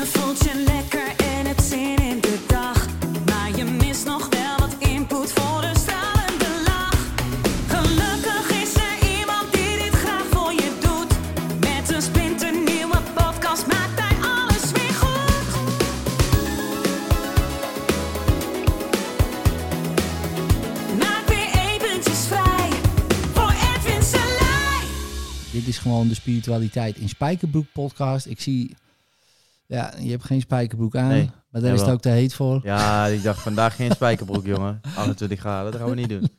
Je voelt je lekker en hebt zin in de dag. Maar je mist nog wel wat input voor een stralende lach. Gelukkig is er iemand die dit graag voor je doet. Met een splinternieuwe podcast maakt hij alles weer goed. Maak weer eventjes vrij voor Edwin Selij. Dit is gewoon de spiritualiteit in Spijkerbroek podcast. Ik zie, ja, je hebt geen spijkerbroek aan, Nee, maar daar is het ook te heet voor. Ja, ik dacht vandaag geen spijkerbroek, jongen. 28 graden, dat gaan we niet doen.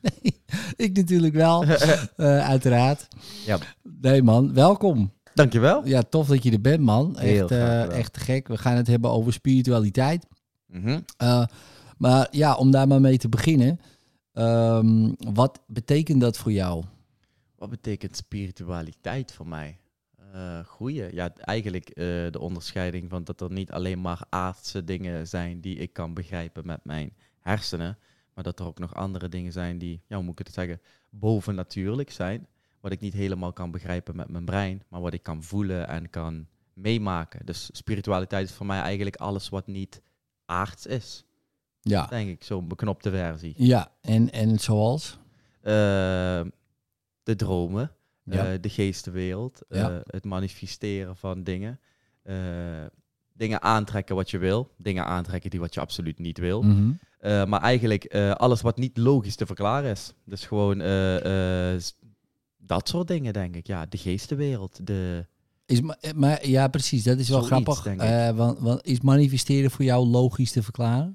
Ik natuurlijk wel, eh, uiteraard. Ja. Nee man, welkom. Dankjewel. Ja, tof dat je er bent man. Heel Echt, graag eh, echt te gek. We gaan het hebben over spiritualiteit. Mhm. Eh, maar ja, om daar maar mee te beginnen. ehm, wat betekent dat voor jou? Wat betekent spiritualiteit voor mij? Eh goeie. Ja, eigenlijk eh, de onderscheiding van dat er niet alleen maar aardse dingen zijn die ik kan begrijpen met mijn hersenen. Maar dat er ook nog andere dingen zijn die, ja, hoe moet ik het zeggen, bovennatuurlijk zijn. Wat ik niet helemaal kan begrijpen met mijn brein, maar wat ik kan voelen en kan meemaken. Dus spiritualiteit is voor mij eigenlijk alles wat niet aards is. Ja, Denk ik, zo'n beknopte versie. ja. En, en zoals? Eh, de dromen, Ja. eh, de geestenwereld, eh, Ja. het manifesteren van dingen. eh, dingen aantrekken wat je wil, dingen aantrekken die wat je absoluut niet wil. Mhm. Maar eigenlijk alles wat niet logisch te verklaren is. Dus gewoon dat soort dingen, denk ik. Ja, de geestenwereld, de... Is, ma- maar ja, precies. Dat is wel Zoiets, grappig. want, want is manifesteren voor jou logisch te verklaren?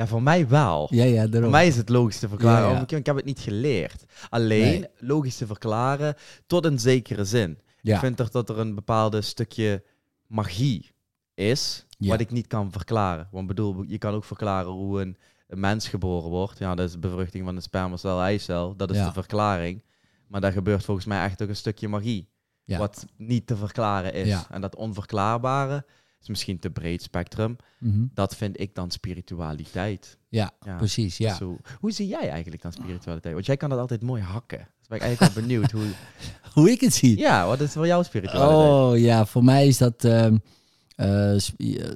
Ja, voor mij wel. Ja, ja, daarom. Voor mij is het logisch te verklaren. Ja, ja. want Ik, heb het niet geleerd. Alleen Nee. logisch te verklaren tot een zekere zin. ja. Ik vind toch dat er een bepaalde stukje magie is, wat ik niet kan verklaren. Want bedoel, je kan ook verklaren hoe een, een mens geboren wordt. Ja, dat is de bevruchting van de spermacel, eicel. Dat is de verklaring. Maar daar gebeurt volgens mij echt ook een stukje magie. Wat niet te verklaren is. En dat onverklaarbare is misschien te breed spectrum. Mhm. Dat vind ik dan spiritualiteit. ja, Ja. precies. Ja. Zo, hoe zie jij eigenlijk dan spiritualiteit? Want jij kan dat altijd mooi hakken. Dus ben ik eigenlijk wel benieuwd hoe... Hoe ik het zie. Ja, wat is voor jou spiritualiteit? Oh ja, voor mij is dat. ehm, eh,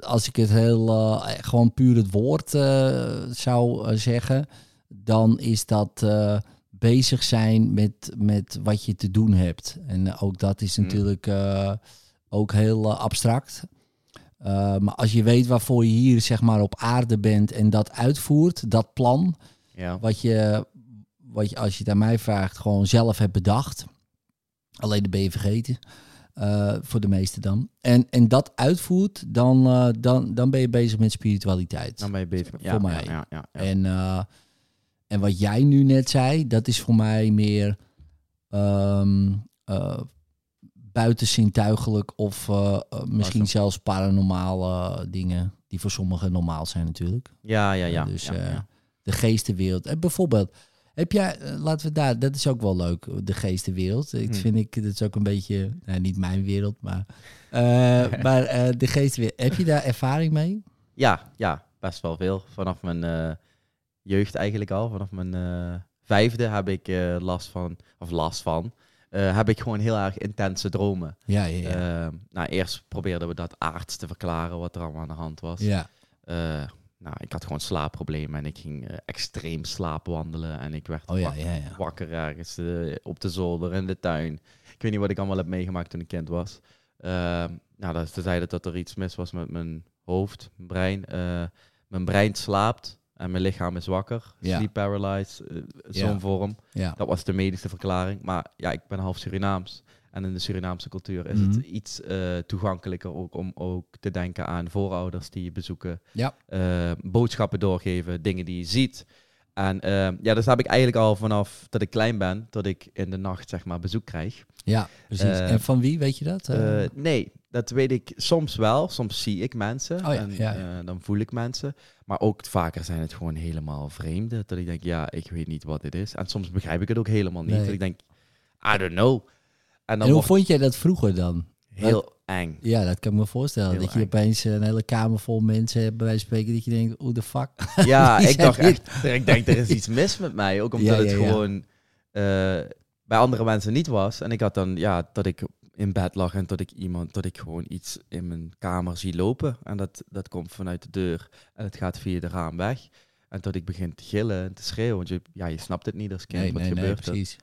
als ik het heel. eh, gewoon puur het woord eh, zou eh, zeggen. Dan is dat eh, bezig zijn met, met wat je te doen hebt. En eh, ook dat is Mm. natuurlijk eh, ook heel eh, abstract. Eh, maar als je weet waarvoor je hier zeg maar op aarde bent en dat uitvoert, dat plan, Ja. wat je, wat je als je het aan mij vraagt, gewoon zelf hebt bedacht. Alleen dat ben je vergeten. eh, voor de meesten dan. En, en dat uitvoert, dan, eh, dan, dan ben je bezig met spiritualiteit. Dan ben je bezig. Ja, Voor mij. Ja, ja. En, en wat jij nu net zei, dat is voor mij meer ehm eh, buitenzintuigelijk of eh, eh, misschien Awesome. zelfs paranormale dingen, die voor sommigen normaal zijn natuurlijk. ja, ja, ja. dus ja, eh, ja. de geestenwereld. En bijvoorbeeld, heb jij, laten we daar, dat is ook wel leuk, de geestenwereld. Ik Hmm. vind ik, dat is ook een beetje, nou, niet mijn wereld, maar, eh, maar eh, de geestenwereld. Heb je daar ervaring mee? Ja, ja, best wel veel. Vanaf mijn jeugd eigenlijk al. Vanaf mijn vijfde heb ik last van, of last van, eh, heb ik gewoon heel erg intense dromen. Ja, ja, ja. Eh, nou, eerst probeerden we dat aards te verklaren, wat er allemaal aan de hand was. ja. Eh, nou, ik had gewoon slaapproblemen en ik ging extreem slaapwandelen. En ik werd Oh ja, wak- ja, ja. wakker ergens op de zolder, in de tuin. Ik weet niet wat ik allemaal heb meegemaakt toen ik kind was. Nou, dat ze zeiden dat er iets mis was met mijn hoofd, mijn brein. Mijn brein slaapt en mijn lichaam is wakker. Ja. Sleep paralyzed, eh, zo'n Ja. vorm. ja. Dat was de medische verklaring. Maar ja, ik ben half Surinaams. En in de Surinaamse cultuur is Mhm. het iets eh, toegankelijker ook om ook te denken aan voorouders die je bezoeken. Ja. eh, boodschappen doorgeven, dingen die je ziet. En eh, ja, dus heb ik eigenlijk al vanaf dat ik klein ben, tot ik in de nacht zeg maar bezoek krijg. Ja, precies. En van wie, weet je dat? Nee, dat weet ik soms wel. Soms zie ik mensen Oh ja, en ja, ja. eh, dan voel ik mensen. Maar ook vaker zijn het gewoon helemaal vreemde. Dat ik denk, ja, ik weet niet wat dit is. En soms begrijp ik het ook helemaal niet. Nee. Dat ik denk, I don't know. En dan en hoe wordt vond jij dat vroeger dan? heel eng. Ja, dat kan ik me voorstellen. Heel dat je eng. opeens een hele kamer vol mensen hebt, bij wijze van spreken, dat je denkt, hoe de fuck? Ja, ik dacht echt, ik denk, er is iets mis met mij. Ook omdat het gewoon eh, bij andere mensen niet was. En ik had dan, ja, dat ik in bed lag en dat ik iemand, dat ik gewoon iets in mijn kamer zie lopen. En dat, dat komt vanuit de deur en het gaat via de raam weg. En dat ik begin te gillen en te schreeuwen. Want je, ja, je snapt het niet als kind. Nee, wat nee, nee, gebeurt er? precies.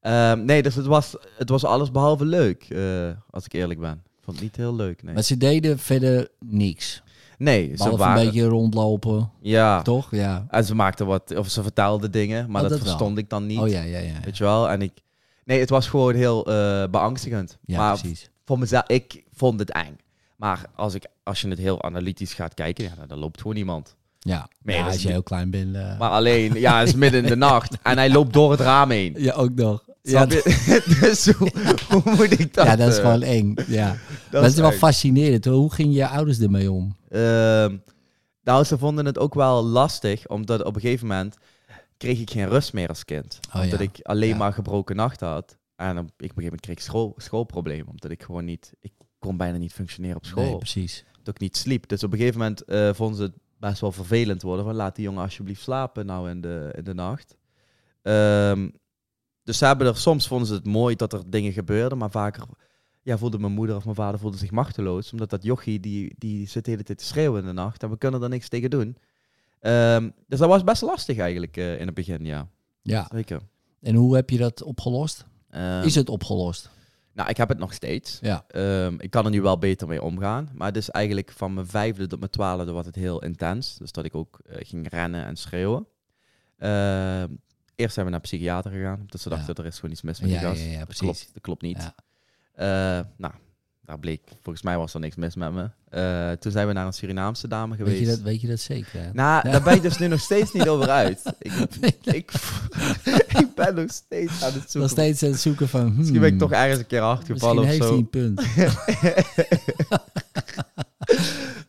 Ehm, nee, dus het was, het was alles behalve leuk, eh, als ik eerlijk ben. Ik vond het niet heel leuk, nee. Maar ze deden verder niks. Nee, ze waren... een beetje rondlopen, Ja, toch? Ja. en ze maakten wat, of ze vertelden dingen, maar Oh, dat, dat wel. verstond ik dan niet. Oh ja, ja, ja. Weet je wel? En ik... Nee, het was gewoon heel eh, beangstigend. Ja, maar precies. voor mezelf, ik vond het eng. Maar als, ik, als je het heel analytisch gaat kijken, ja, dan loopt gewoon iemand. Ja, is als je heel klein bent. eh, Maar alleen, ja, het is midden in de nacht en hij loopt door het raam heen. Ja, ook nog. Ja, dus hoe, hoe moet ik dat? ja, dat is eh, gewoon eng. Ja. dat Maar is wel fascinerend. hoor. Hoe gingen je ouders ermee om? Ehm, nou, ze vonden het ook wel lastig, omdat op een gegeven moment kreeg ik geen rust meer als kind. Oh, omdat ja. ik alleen Ja. maar gebroken nachten had. En op een gegeven moment kreeg ik school, schoolproblemen, omdat ik gewoon niet, ik kon bijna niet functioneren op school. Nee, precies. dat ik niet sliep. Dus op een gegeven moment eh, vonden ze het best wel vervelend worden. Van laat die jongen alsjeblieft slapen nou in de, in de nacht. Ehm, dus ze hebben er, soms vonden ze het mooi dat er dingen gebeurden. Maar vaker ja, voelde mijn moeder of mijn vader voelde zich machteloos. Omdat dat jochie, die, die zit de hele tijd te schreeuwen in de nacht. En we kunnen er niks tegen doen. Ehm, dus dat was best lastig eigenlijk eh, in het begin, ja. Ja. Zeker. En hoe heb je dat opgelost? Ehm, Is het opgelost? Nou, ik heb het nog steeds. Ja. Ehm, ik kan er nu wel beter mee omgaan. Maar het is eigenlijk van mijn vijfde tot mijn twaalfde was het heel intens. Dus dat ik ook eh, ging rennen en schreeuwen. Eerst zijn we naar psychiater gegaan. Dus ze Ja. dachten, er is gewoon iets mis met Ja, die gast. ja, ja, dat, precies. klopt, dat klopt niet. Ja. Eh, nou, daar bleek, volgens mij was er niks mis met me. Eh, toen zijn we naar een Surinaamse dame geweest. Weet je, dat, weet je dat zeker? hè? Nou, Ja. daar ben ik dus nu nog steeds niet over uit. Ik, ik, ik ben nog steeds aan het zoeken. Nog steeds aan het zoeken van... Hmm, Misschien ben ik toch ergens een keer achtergevallen Misschien of heeft zo. hij een punt.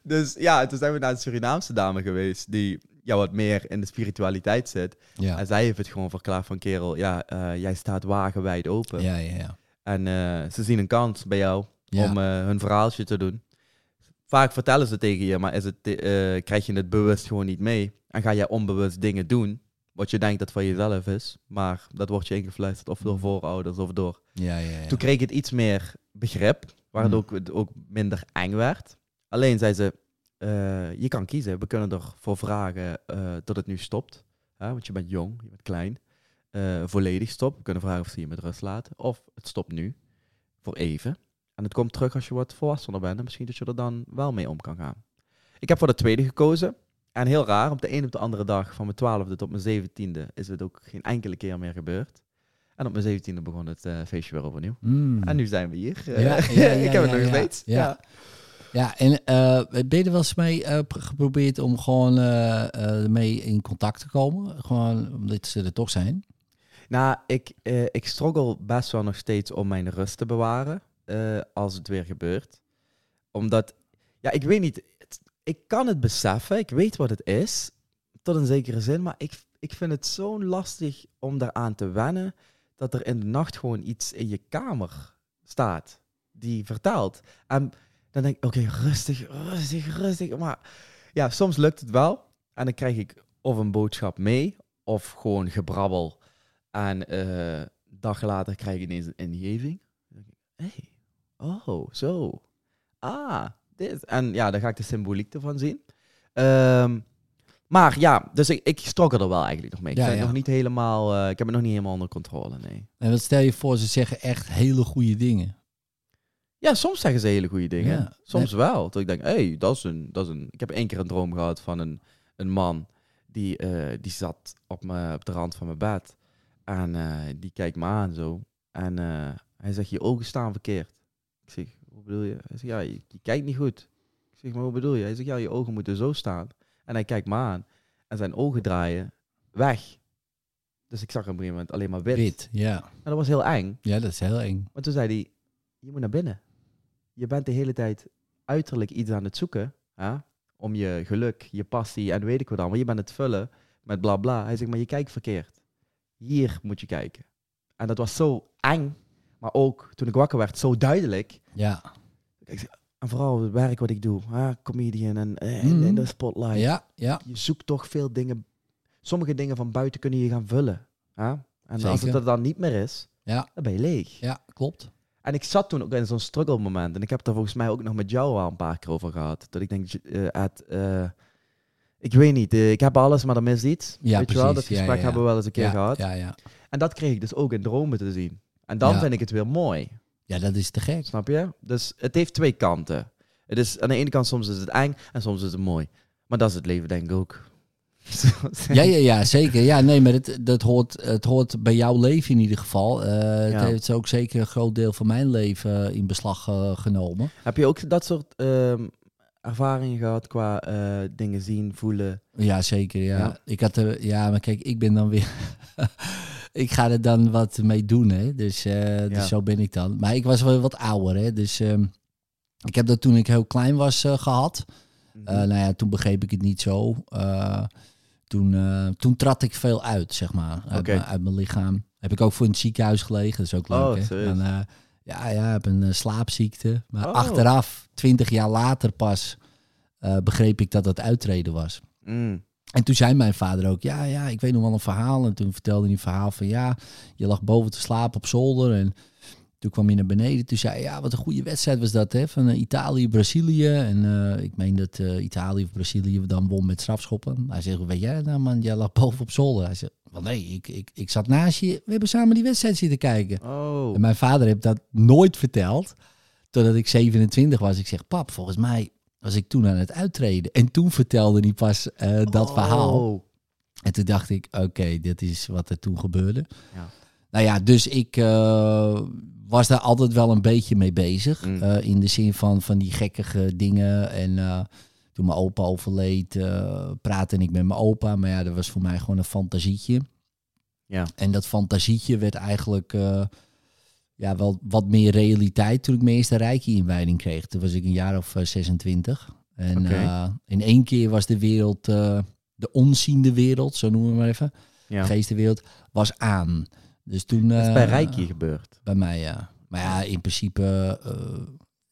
dus ja, toen zijn we naar een Surinaamse dame geweest die ja, wat meer in de spiritualiteit zit. Ja, En zij heeft het gewoon verklaard van kerel, ja, eh, jij staat wagenwijd open. ja, ja. ja. En eh, ze zien een kans bij jou Ja. om eh, hun verhaaltje te doen. Vaak vertellen ze tegen je, maar is het, eh, krijg je het bewust gewoon niet mee. En ga jij onbewust dingen doen, wat je denkt dat van jezelf is. Maar dat wordt je ingefluisterd of door voorouders of door ja, ja, ja. toen kreeg ik het iets meer begrip, waardoor Hmm. het ook minder eng werd. Alleen zei ze, eh, je kan kiezen. We kunnen ervoor vragen eh, dat het nu stopt. Hè, want je bent jong, je bent klein. Volledig stop. We kunnen vragen of ze je met rust laten. Of het stopt nu, voor even. En het komt terug als je wat volwassener bent. En misschien dat je er dan wel mee om kan gaan. Ik heb voor de tweede gekozen. En heel raar, op de een op de andere dag, van mijn twaalfde tot mijn zeventiende, is het ook geen enkele keer meer gebeurd. En op mijn zeventiende begon het eh, feestje weer overnieuw. Hmm. En nu zijn we hier. Ja, ja, ja, ik heb het nog ja. steeds. Ja. Ja. En eh, ben je er wel eens mee eh, pr- geprobeerd om gewoon mee in contact te komen? Gewoon omdat ze er toch zijn? Nou, ik, ik struggle best wel nog steeds om mijn rust te bewaren eh, als het weer gebeurt. Omdat, ja, ik weet niet, ik kan het beseffen, ik weet wat het is, tot een zekere zin, maar ik, ik vind het zo lastig om daaraan te wennen dat er in de nacht gewoon iets in je kamer staat die vertelt. En dan denk ik, oké, rustig, rustig, rustig. Maar ja, soms lukt het wel. En dan krijg ik of een boodschap mee, of gewoon gebrabbel. En eh, dag later krijg ik ineens een ingeving. Hé, hey, oh, zo. Ah, dit. En ja, dan ga ik de symboliek ervan zien. Ehm, maar ja, dus ik, ik er wel eigenlijk nog mee. Ik, Ja, ben ja. nog niet helemaal, eh, ik heb het nog niet helemaal onder controle, nee. En wat stel je voor, ze zeggen echt hele goede dingen. Ja, soms zeggen ze hele goede dingen. Ja. Soms wel. Dat ik denk, hé, hey, dat, is een, dat is een... Ik heb één keer een droom gehad van een, een man die, eh, die zat op, me, op de rand van mijn bed. En eh, die kijkt me aan zo. En hij zegt, je ogen staan verkeerd. Ik zeg, hoe bedoel je? Hij zegt, ja, je, je kijkt niet goed. Ik zeg, maar hoe bedoel je? Hij zegt, ja, je ogen moeten zo staan. En hij kijkt me aan. En zijn ogen draaien weg. Dus ik zag op een gegeven moment alleen maar wit. Wit, ja. En dat was heel eng. Ja, dat is heel eng. Maar toen zei hij, je moet naar binnen. Je bent de hele tijd uiterlijk iets aan het zoeken. Hè? Om je geluk, je passie en weet ik wat allemaal. Je bent het vullen met bla bla. Hij zegt, maar je kijkt verkeerd. Hier moet je kijken. En dat was zo eng. Maar ook toen ik wakker werd, zo duidelijk. Ja, en vooral het werk wat ik doe. Hè? Comedian en eh, in, Mhm. in de spotlight. ja, ja. Je zoekt toch veel dingen. Sommige dingen van buiten kunnen je gaan vullen. Hè? En als het er dan niet meer is, Ja. dan ben je leeg. Ja, klopt. En ik zat toen ook in zo'n struggle moment. En ik heb daar volgens mij ook nog met jou al een paar keer over gehad. Dat ik denk, eh, Ed, eh, ik weet niet, ik heb alles, maar er mis iets. Ja, weet je wel, dat precies. Gesprek ja, ja. hebben we wel eens een keer gehad. Ja, ja. En dat kreeg ik dus ook in dromen te zien. En dan Ja. vind ik het weer mooi. ja, dat is te gek. Snap je? Dus het heeft twee kanten. Het is, aan de ene kant soms is het eng en soms is het mooi. Maar dat is het leven denk ik ook. Ja, ja, ja, zeker. Ja, nee, maar het, dat hoort, het hoort bij jouw leven in ieder geval. Eh, Het Ja. heeft ook zeker een groot deel van mijn leven in beslag eh, genomen. Heb je ook dat soort ehm, ervaringen gehad qua eh, dingen zien, voelen? Ja, zeker. Ja. Ja. Ik had ja, maar kijk, ik ben dan weer. ik ga er dan wat mee doen, hè. Dus, eh, dus Ja. zo ben ik dan. Maar ik was wel wat ouder, hè. Dus ehm, ik heb dat toen ik heel klein was eh, gehad. Eh, nou ja, toen begreep ik het niet zo. Toen, toen trad ik veel uit, zeg maar, uit, mijn, uit mijn lichaam. Heb ik ook voor in het ziekenhuis gelegen. Dat is ook leuk, Oh, hè. eh, ja, ja, heb een slaapziekte. Maar Oh. achteraf, twintig jaar later pas, begreep ik dat dat uittreden was. Mm. En toen zei mijn vader ook, ja, ja, ik weet nog wel een verhaal. En toen vertelde hij een verhaal van, ja, je lag boven te slapen op zolder. En toen kwam hij naar beneden. Toen zei hij, ja, wat een goede wedstrijd was dat, hè. Van eh, Italië, Brazilië. En eh, ik meen dat eh, Italië of Brazilië dan won met strafschoppen. Hij zegt, weet jij nou man, jij lag boven op zolder. Hij zegt, wel nee, ik, ik, ik zat naast je. We hebben samen die wedstrijd zitten kijken. Oh. En mijn vader heeft dat nooit verteld. Totdat ik 27 was. Ik zeg, pap, volgens mij was ik toen aan het uittreden. En toen vertelde hij pas eh, dat verhaal. Oh. En toen dacht ik, oké, dit is wat er toen gebeurde. Ja. Nou ja, dus ik eh, was daar altijd wel een beetje mee bezig. Mm. Eh, in de zin van, van die gekkige dingen. En toen mijn opa overleed, praatte ik met mijn opa. Maar ja, dat was voor mij gewoon een fantasietje. Ja. En dat fantasietje werd eigenlijk ja, wel wat meer realiteit toen ik mijn eerste Reiki-inwijding kreeg. Toen was ik een jaar of eh, 26. En Oké. eh, in één keer was de wereld, eh, de onziende wereld, zo noemen we maar even, Ja. geestenwereld, was aan. Dus toen... Dat is bij eh, Reiki gebeurd. Bij mij, ja. Maar ja, in principe eh,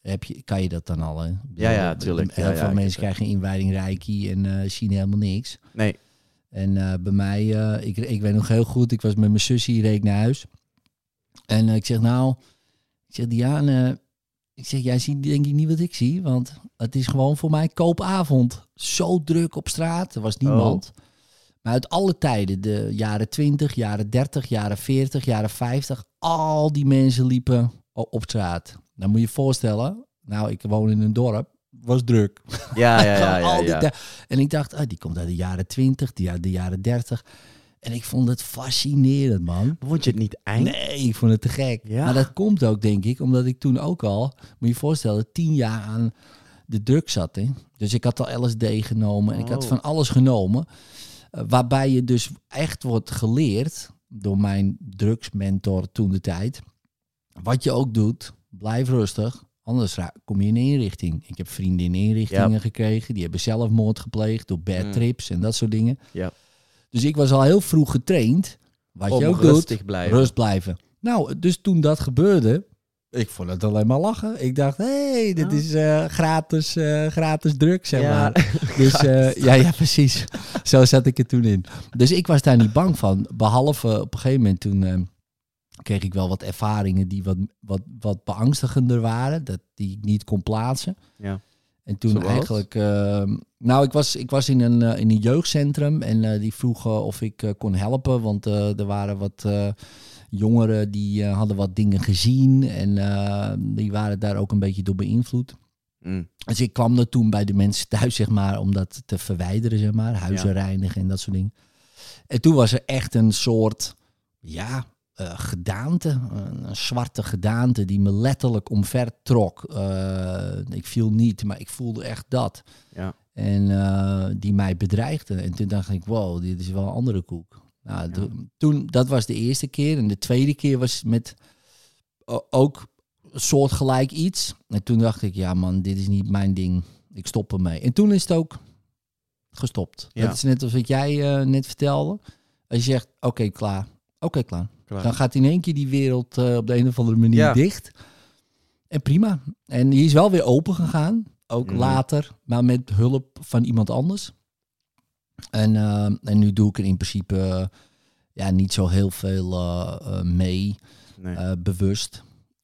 heb je, kan je dat dan al, hè? Ja, ja, bedoel, tuurlijk. Heel Ja, veel ja, mensen krijgen een inwijding Reiki en eh, zien helemaal niks. Nee. En eh, bij mij, eh, ik, ik weet nog heel goed, ik was met mijn zus hier, reed naar huis. En eh, ik zeg, nou, ik zeg, Diane, ik zeg, jij ziet denk ik niet wat ik zie, want het is gewoon voor mij koopavond. Zo druk op straat, er was niemand. Maar uit alle tijden, de jaren 20, jaren 30, jaren 40, jaren 50, al die mensen liepen op straat. Dan moet je je voorstellen, nou, ik woon in een dorp, was druk. Ja, ja, ja. Ja, En ik dacht, ah, die komt uit de jaren 20, die uit de jaren 30. En ik vond het fascinerend, man. Vond je het niet eng? Nee, ik vond het te gek. Ja. Maar dat komt ook, denk ik, omdat ik toen ook al, moet je je voorstellen, tien jaar aan de drugs zat. Hè? Dus ik had al LSD genomen en ik had Oh. van alles genomen. eh, waarbij je dus echt wordt geleerd door mijn drugsmentor toen de tijd. Wat je ook doet, blijf rustig. Anders kom je in een inrichting. Ik heb vrienden in inrichtingen gekregen. Die hebben zelfmoord gepleegd door bad Mm. trips en dat soort dingen. Ja. Dus ik was al heel vroeg getraind. Wat Om je ook doet, rustig blijven. rust blijven. Nou, dus toen dat gebeurde, ik vond het alleen maar lachen. Ik dacht, hé, hey, dit Ja. is eh, gratis, eh, gratis drugs, zeg Ja. maar. Dus eh, ja, ja, precies. Zo zat ik er toen in. Dus ik was daar niet bang van. Behalve op een gegeven moment toen kreeg ik wel wat ervaringen die wat, wat, wat beangstigender waren. Dat die ik niet kon plaatsen. Ja. En toen Zoals? eigenlijk... eh, nou, ik was, ik was in, een, eh, in een jeugdcentrum en eh, die vroegen of ik eh, kon helpen. Want er waren wat jongeren die hadden wat dingen gezien. En die waren daar ook een beetje door beïnvloed. Mm. Dus ik kwam er toen bij de mensen thuis, zeg maar, om dat te verwijderen, zeg maar. Huizen Ja. reinigen en dat soort dingen. En toen was er echt een soort, ja, eh, gedaante. Een, een zwarte gedaante die me letterlijk omver trok. Eh, ik viel niet, maar ik voelde echt dat. Ja. En eh, die mij bedreigde. En toen dacht ik, wow, dit is wel een andere koek. Nou, Ja. toen, dat was de eerste keer. En de tweede keer was met ook soortgelijk iets. En toen dacht ik, ja man, dit is niet mijn ding. Ik stop ermee. En toen is het ook gestopt. Ja. Dat is net als wat jij net vertelde. Als je zegt, oké, klaar. Oké, klaar. Klaar. Dan gaat in één keer die wereld eh, op de een of andere manier Ja. dicht. En prima. En die is wel weer open gegaan. Ook Mhm. later, maar met hulp van iemand anders. En, eh, en nu doe ik er in principe eh, ja, niet zo heel veel mee, Nee. bewust.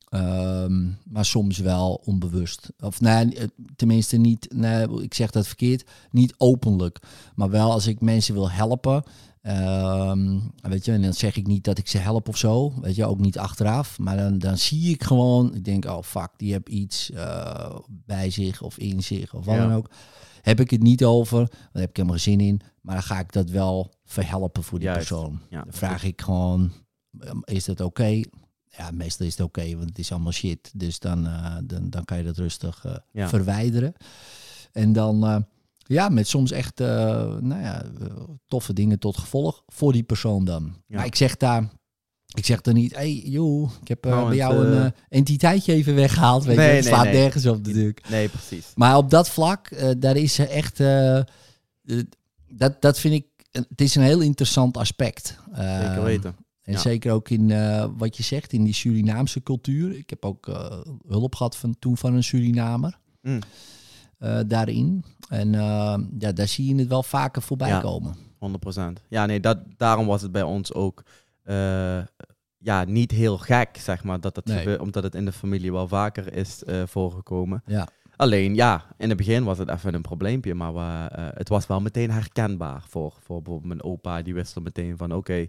Ehm, maar soms wel onbewust. Of nee, eh, tenminste niet, nee, ik zeg dat verkeerd, niet openlijk. Maar wel als ik mensen wil helpen. Ehm, weet je, en dan zeg ik niet dat ik ze help of zo. Weet je, ook niet achteraf. Maar dan, dan zie ik gewoon, ik denk, oh fuck, die heb iets eh, bij zich of in zich of wat Ja. dan ook. Heb ik het niet over, daar heb ik helemaal geen zin in. Maar dan ga ik dat wel verhelpen voor die Juist, persoon. ja. Dan vraag ik gewoon, ehm, is dat oké? Ja, meestal is het oké, want het is allemaal shit. Dus dan, eh, dan, dan kan je dat rustig eh, Ja. verwijderen. En dan, ja, met soms echt eh, nou ja, toffe dingen tot gevolg voor die persoon dan. Ja. Maar ik zeg daar, ik zeg dan niet, hey joh, ik heb eh, Nou, bij jou een eh, entiteitje even weggehaald. Weet Nee, je, het nee, slaat nee. nergens op natuurlijk. Nee, precies. Maar op dat vlak, daar is echt, dat, dat vind ik, het is een heel interessant aspect. Zeker Ehm, weten. en Ja. zeker ook in wat je zegt, in die Surinaamse cultuur. Ik heb ook hulp gehad van, toen van een Surinamer Mm. daarin. En eh, ja, daar zie je het wel vaker voorbij Ja. komen. 100%. Ja, nee, dat, daarom was het bij ons ook eh, ja, niet heel gek, zeg maar, dat dat Nee. gebeurt, omdat het in de familie wel vaker is eh, voorgekomen. Ja, Alleen, ja, in het begin was het even een probleempje, maar we, eh, het was wel meteen herkenbaar voor, voor bijvoorbeeld mijn opa. Die wist er meteen van, oké,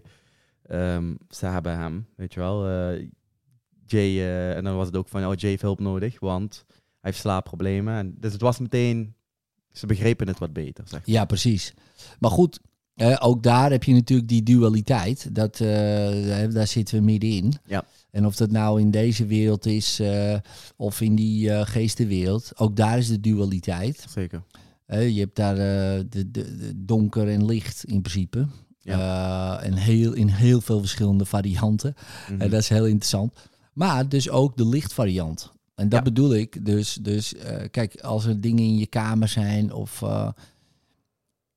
ehm, ze hebben hem, weet je wel. Jay, en dan was het ook van, oh, Jay heeft hulp nodig, want hij heeft slaapproblemen. En, dus het was meteen, ze begrepen het wat beter, zeg maar. ja precies. Maar goed, eh, ook daar heb je natuurlijk die dualiteit. Dat, eh, daar zitten we middenin. Ja. En of dat nou in deze wereld is eh, of in die eh, geestenwereld, ook daar is de dualiteit. Zeker. Eh, je hebt daar eh, de, de, de donker en licht in principe. Eh, en heel, in heel veel verschillende varianten. Mhm. En dat is heel interessant. Maar dus ook de lichtvariant. En dat Ja. bedoel ik. Dus, dus eh, kijk, als er dingen in je kamer zijn of... eh,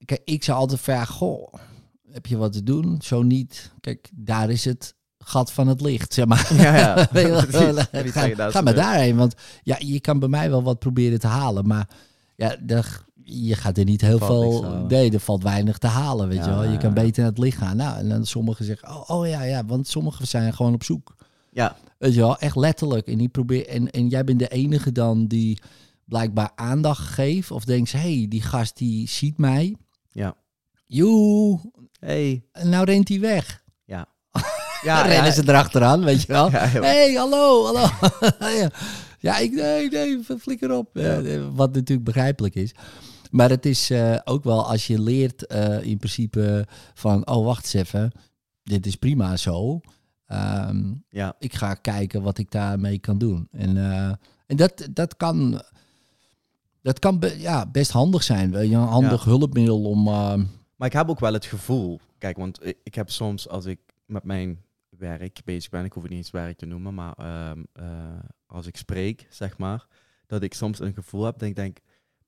kijk, ik zou altijd vragen, goh, heb je wat te doen? Zo niet. Kijk, daar is het gat van het licht, zeg maar. Ja, ja. Je ga maar daarheen. Want ja, je kan bij mij wel wat proberen te halen. Maar ja, daar- je gaat er niet heel Valt veel... Nee, er valt weinig te halen, weet Ja, je wel. Je kan beter naar het licht gaan. Nou, en dan sommigen zeggen, oh, oh ja, ja. Want sommigen zijn gewoon op zoek. Ja, Weet je wel, echt letterlijk. En, die probeer, en, en jij bent de enige dan die blijkbaar aandacht geeft. Of denkt, hé, hey, die gast die ziet mij. ja. Joe, Hey. en nou rent hij weg. Ja. Dan Ja, rennen ja. ze erachteraan, weet je wel. Ja, hey, hallo, hallo. ja. ja, ik, nee, nee, flikker op. Ja. Eh, wat natuurlijk begrijpelijk is. Maar het is eh, ook wel als je leert eh, in principe van, oh, wacht eens even. Dit is prima zo. Ehm, Ja, ik ga kijken wat ik daarmee kan doen. En, eh, en dat, dat kan, dat kan be- ja, best handig zijn. Een handig hulpmiddel om... eh, maar ik heb ook wel het gevoel, kijk, want ik, heb soms als ik met mijn werk bezig ben, ik hoef het niet eens werk te noemen, maar ehm, eh, als ik spreek, zeg maar, dat ik soms een gevoel heb dat ik denk,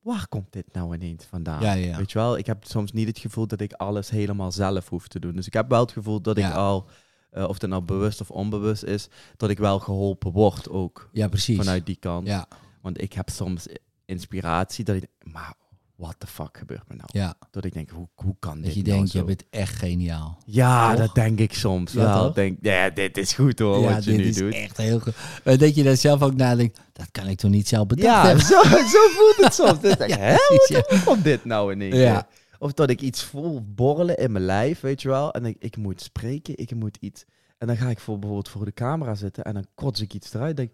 waar komt dit nou ineens vandaan? Ja, ja. Weet je wel, ik heb soms niet het gevoel dat ik alles helemaal zelf hoef te doen. Dus ik heb wel het gevoel dat ik al, eh, of het nou bewust of onbewust is, dat ik wel geholpen word ook ja, precies. vanuit die kant. Ja, Want ik heb soms inspiratie dat ik maar what the fuck gebeurt me nou? ja. Dat ik denk, hoe, hoe kan Dat dit je nou denkt, je bent echt geniaal. Ja, Toch? dat denk ik soms Ja, wel. toch? Ik denk, ja, dit is goed hoor, ja, wat je dit nu is doet. echt heel goed. Maar dat je daar zelf ook nadenkt, dat kan ik toch niet zelf bedacht Ja, hebben? zo, zo voelt het soms. Dus denk, Ja, hè, hoe, hoe komt dit nou in één keer? Of dat ik iets voel borrelen in mijn lijf, weet je wel. En ik, ik moet spreken, ik moet iets. En dan ga ik voor, bijvoorbeeld voor de camera zitten en dan kots ik iets eruit. Denk,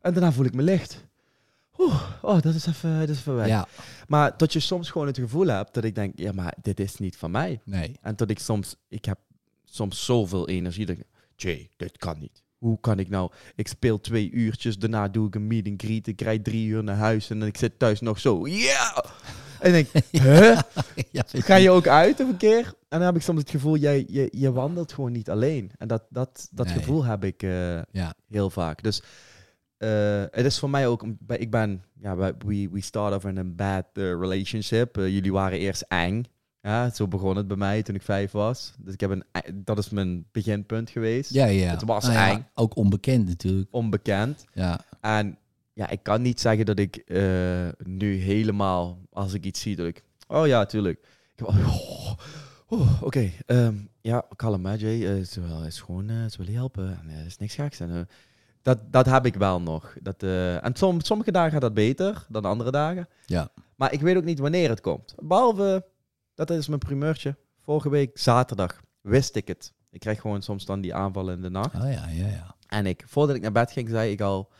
en daarna voel ik me licht. Oeh, oh, dat is even, dat is even weg. Ja, Maar dat je soms gewoon het gevoel hebt dat ik denk, ja, maar dit is niet van mij. nee. En dat ik soms, ik heb soms zoveel energie. Dat ik, Jay, dit kan niet. Hoe kan ik nou? Ik speel twee uurtjes, daarna doe ik een meet and greet. Ik rijd drie uur naar huis en ik zit thuis nog zo. Ja! En ik denk, huh? ja, Ga je ook uit een keer? En dan heb ik soms het gevoel, jij, je, je wandelt gewoon niet alleen. En dat, dat, dat Nee. gevoel heb ik eh, Ja. heel vaak. Dus eh, het is voor mij ook, ik ben, ja, we, we start off in een bad eh, relationship. Jullie waren eerst eng. Ja, zo begon het bij mij toen ik vijf was. Dus ik heb een, dat is mijn beginpunt geweest. Ja, ja. Het was Nou ja, eng. Ook onbekend natuurlijk. Onbekend. Ja, En ja, ik kan niet zeggen dat ik eh, nu helemaal, als ik iets zie, dat ik... Oh ja, tuurlijk. Ik oh, oh, Oké, ehm, ja, kalm hè, Jay. Eh, het is, wel, het is gewoon, eh, ze willen helpen. En, eh, er is niks geks. En, eh, dat, dat heb ik wel nog. Dat, eh, en som, sommige dagen gaat dat beter dan andere dagen. Ja. Maar ik weet ook niet wanneer het komt. Behalve, dat is mijn primeurtje. Vorige week zaterdag wist ik het. Ik krijg gewoon soms dan die aanvallen in de nacht. Oh ja, ja, ja. En ik, voordat ik naar bed ging, zei ik al,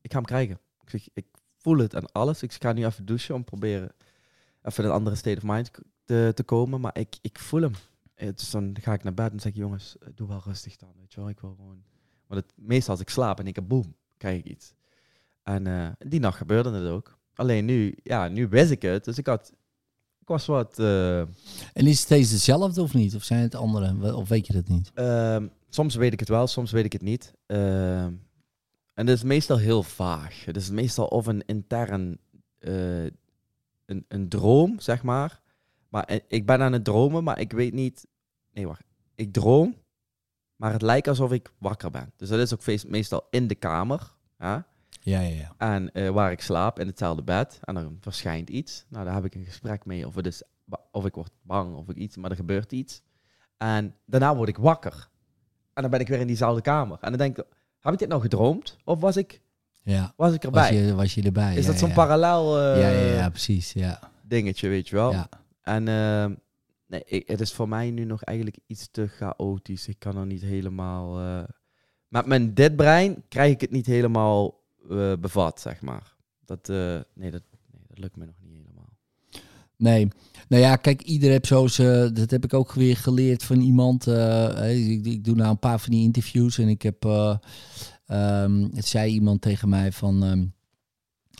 ik ga hem krijgen. Ik zeg, ik voel het en alles. Ik ga nu even douchen om proberen even een andere state of mind te, te komen. Maar ik, ik voel hem. Eh, Dus dan ga ik naar bed en zeg ik, jongens, eh, doe wel rustig dan. Weet je wel, ik wil gewoon... Want het, meestal als ik slaap en ik heb boem, krijg ik iets. En eh, die nacht gebeurde het ook. Alleen nu, ja, nu wist ik het. Dus ik had, ik was wat... En is het steeds hetzelfde of niet? Of zijn het andere? Of weet je dat niet? Ehm, soms weet ik het wel, soms weet ik het niet. Ehm, en het is meestal heel vaag. Het is meestal of een intern eh, een, een droom, zeg maar. Maar eh, ik ben aan het dromen, maar ik weet niet. Nee, wacht. Ik droom, maar het lijkt alsof ik wakker ben. Dus dat is ook meestal in de kamer. Ja? Ja, ja, ja. En eh, waar ik slaap, in hetzelfde bed. En dan verschijnt iets. Nou, daar heb ik een gesprek mee. Of, het is, of ik word bang of ik iets, maar er gebeurt iets. En daarna word ik wakker. En dan ben ik weer in diezelfde kamer. En dan denk ik, heb ik dit nou gedroomd? Of was ik, ja. was ik Was erbij? je, was je erbij? is ja, dat zo'n ja. parallel eh, ja, ja, ja, precies. Ja. dingetje, weet je wel? ja. En eh, nee, ik- het is voor mij nu nog eigenlijk iets te chaotisch. Ik kan er niet helemaal... eh, met mijn dit brein krijg ik het niet helemaal eh, bevat, zeg maar. Dat, nee, dat, nee, dat lukt me nog. Nee. Nou ja, kijk, ieder heeft zo zijn... Dat heb ik ook weer geleerd van iemand. eh, ik, ik doe nou een paar van die interviews en ik heb... eh, ehm, het zei iemand tegen mij van... ehm,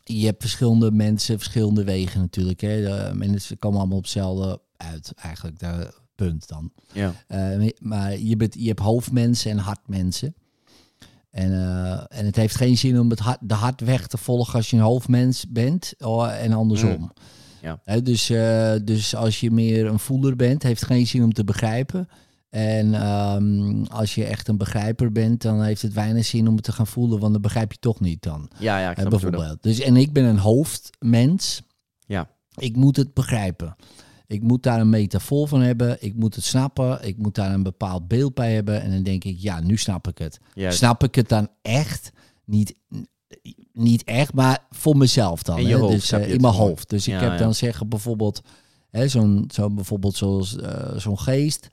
je hebt verschillende mensen, verschillende wegen natuurlijk. Hè. De mensen komen allemaal op hetzelfde uit, eigenlijk. De punt dan. Ja. Eh, maar je, bent, je hebt hoofdmensen en hartmensen. En, eh, en het heeft geen zin om het hart, de hartweg te volgen als je een hoofdmens bent oh, en andersom. Mm. Ja. Dus, eh, dus als je meer een voeler bent, heeft het geen zin om te begrijpen. En ehm, als je echt een begrijper bent, dan heeft het weinig zin om het te gaan voelen, want dan begrijp je toch niet dan. Ja, ja, ik Hè, snap bijvoorbeeld. Dus, en ik ben een hoofdmens. Ja. Ik moet het begrijpen. Ik moet daar een metafoor van hebben. Ik moet het snappen. Ik moet daar een bepaald beeld bij hebben. En dan denk ik, ja, nu snap ik het. Snap ik het dan echt? Niet, niet echt, maar voor mezelf dan. Hè? hoofd dus, eh, in mijn hoofd. Dus ik heb ja. dan zeggen bijvoorbeeld, hè, zo'n zo bijvoorbeeld zoals eh, zo'n geest.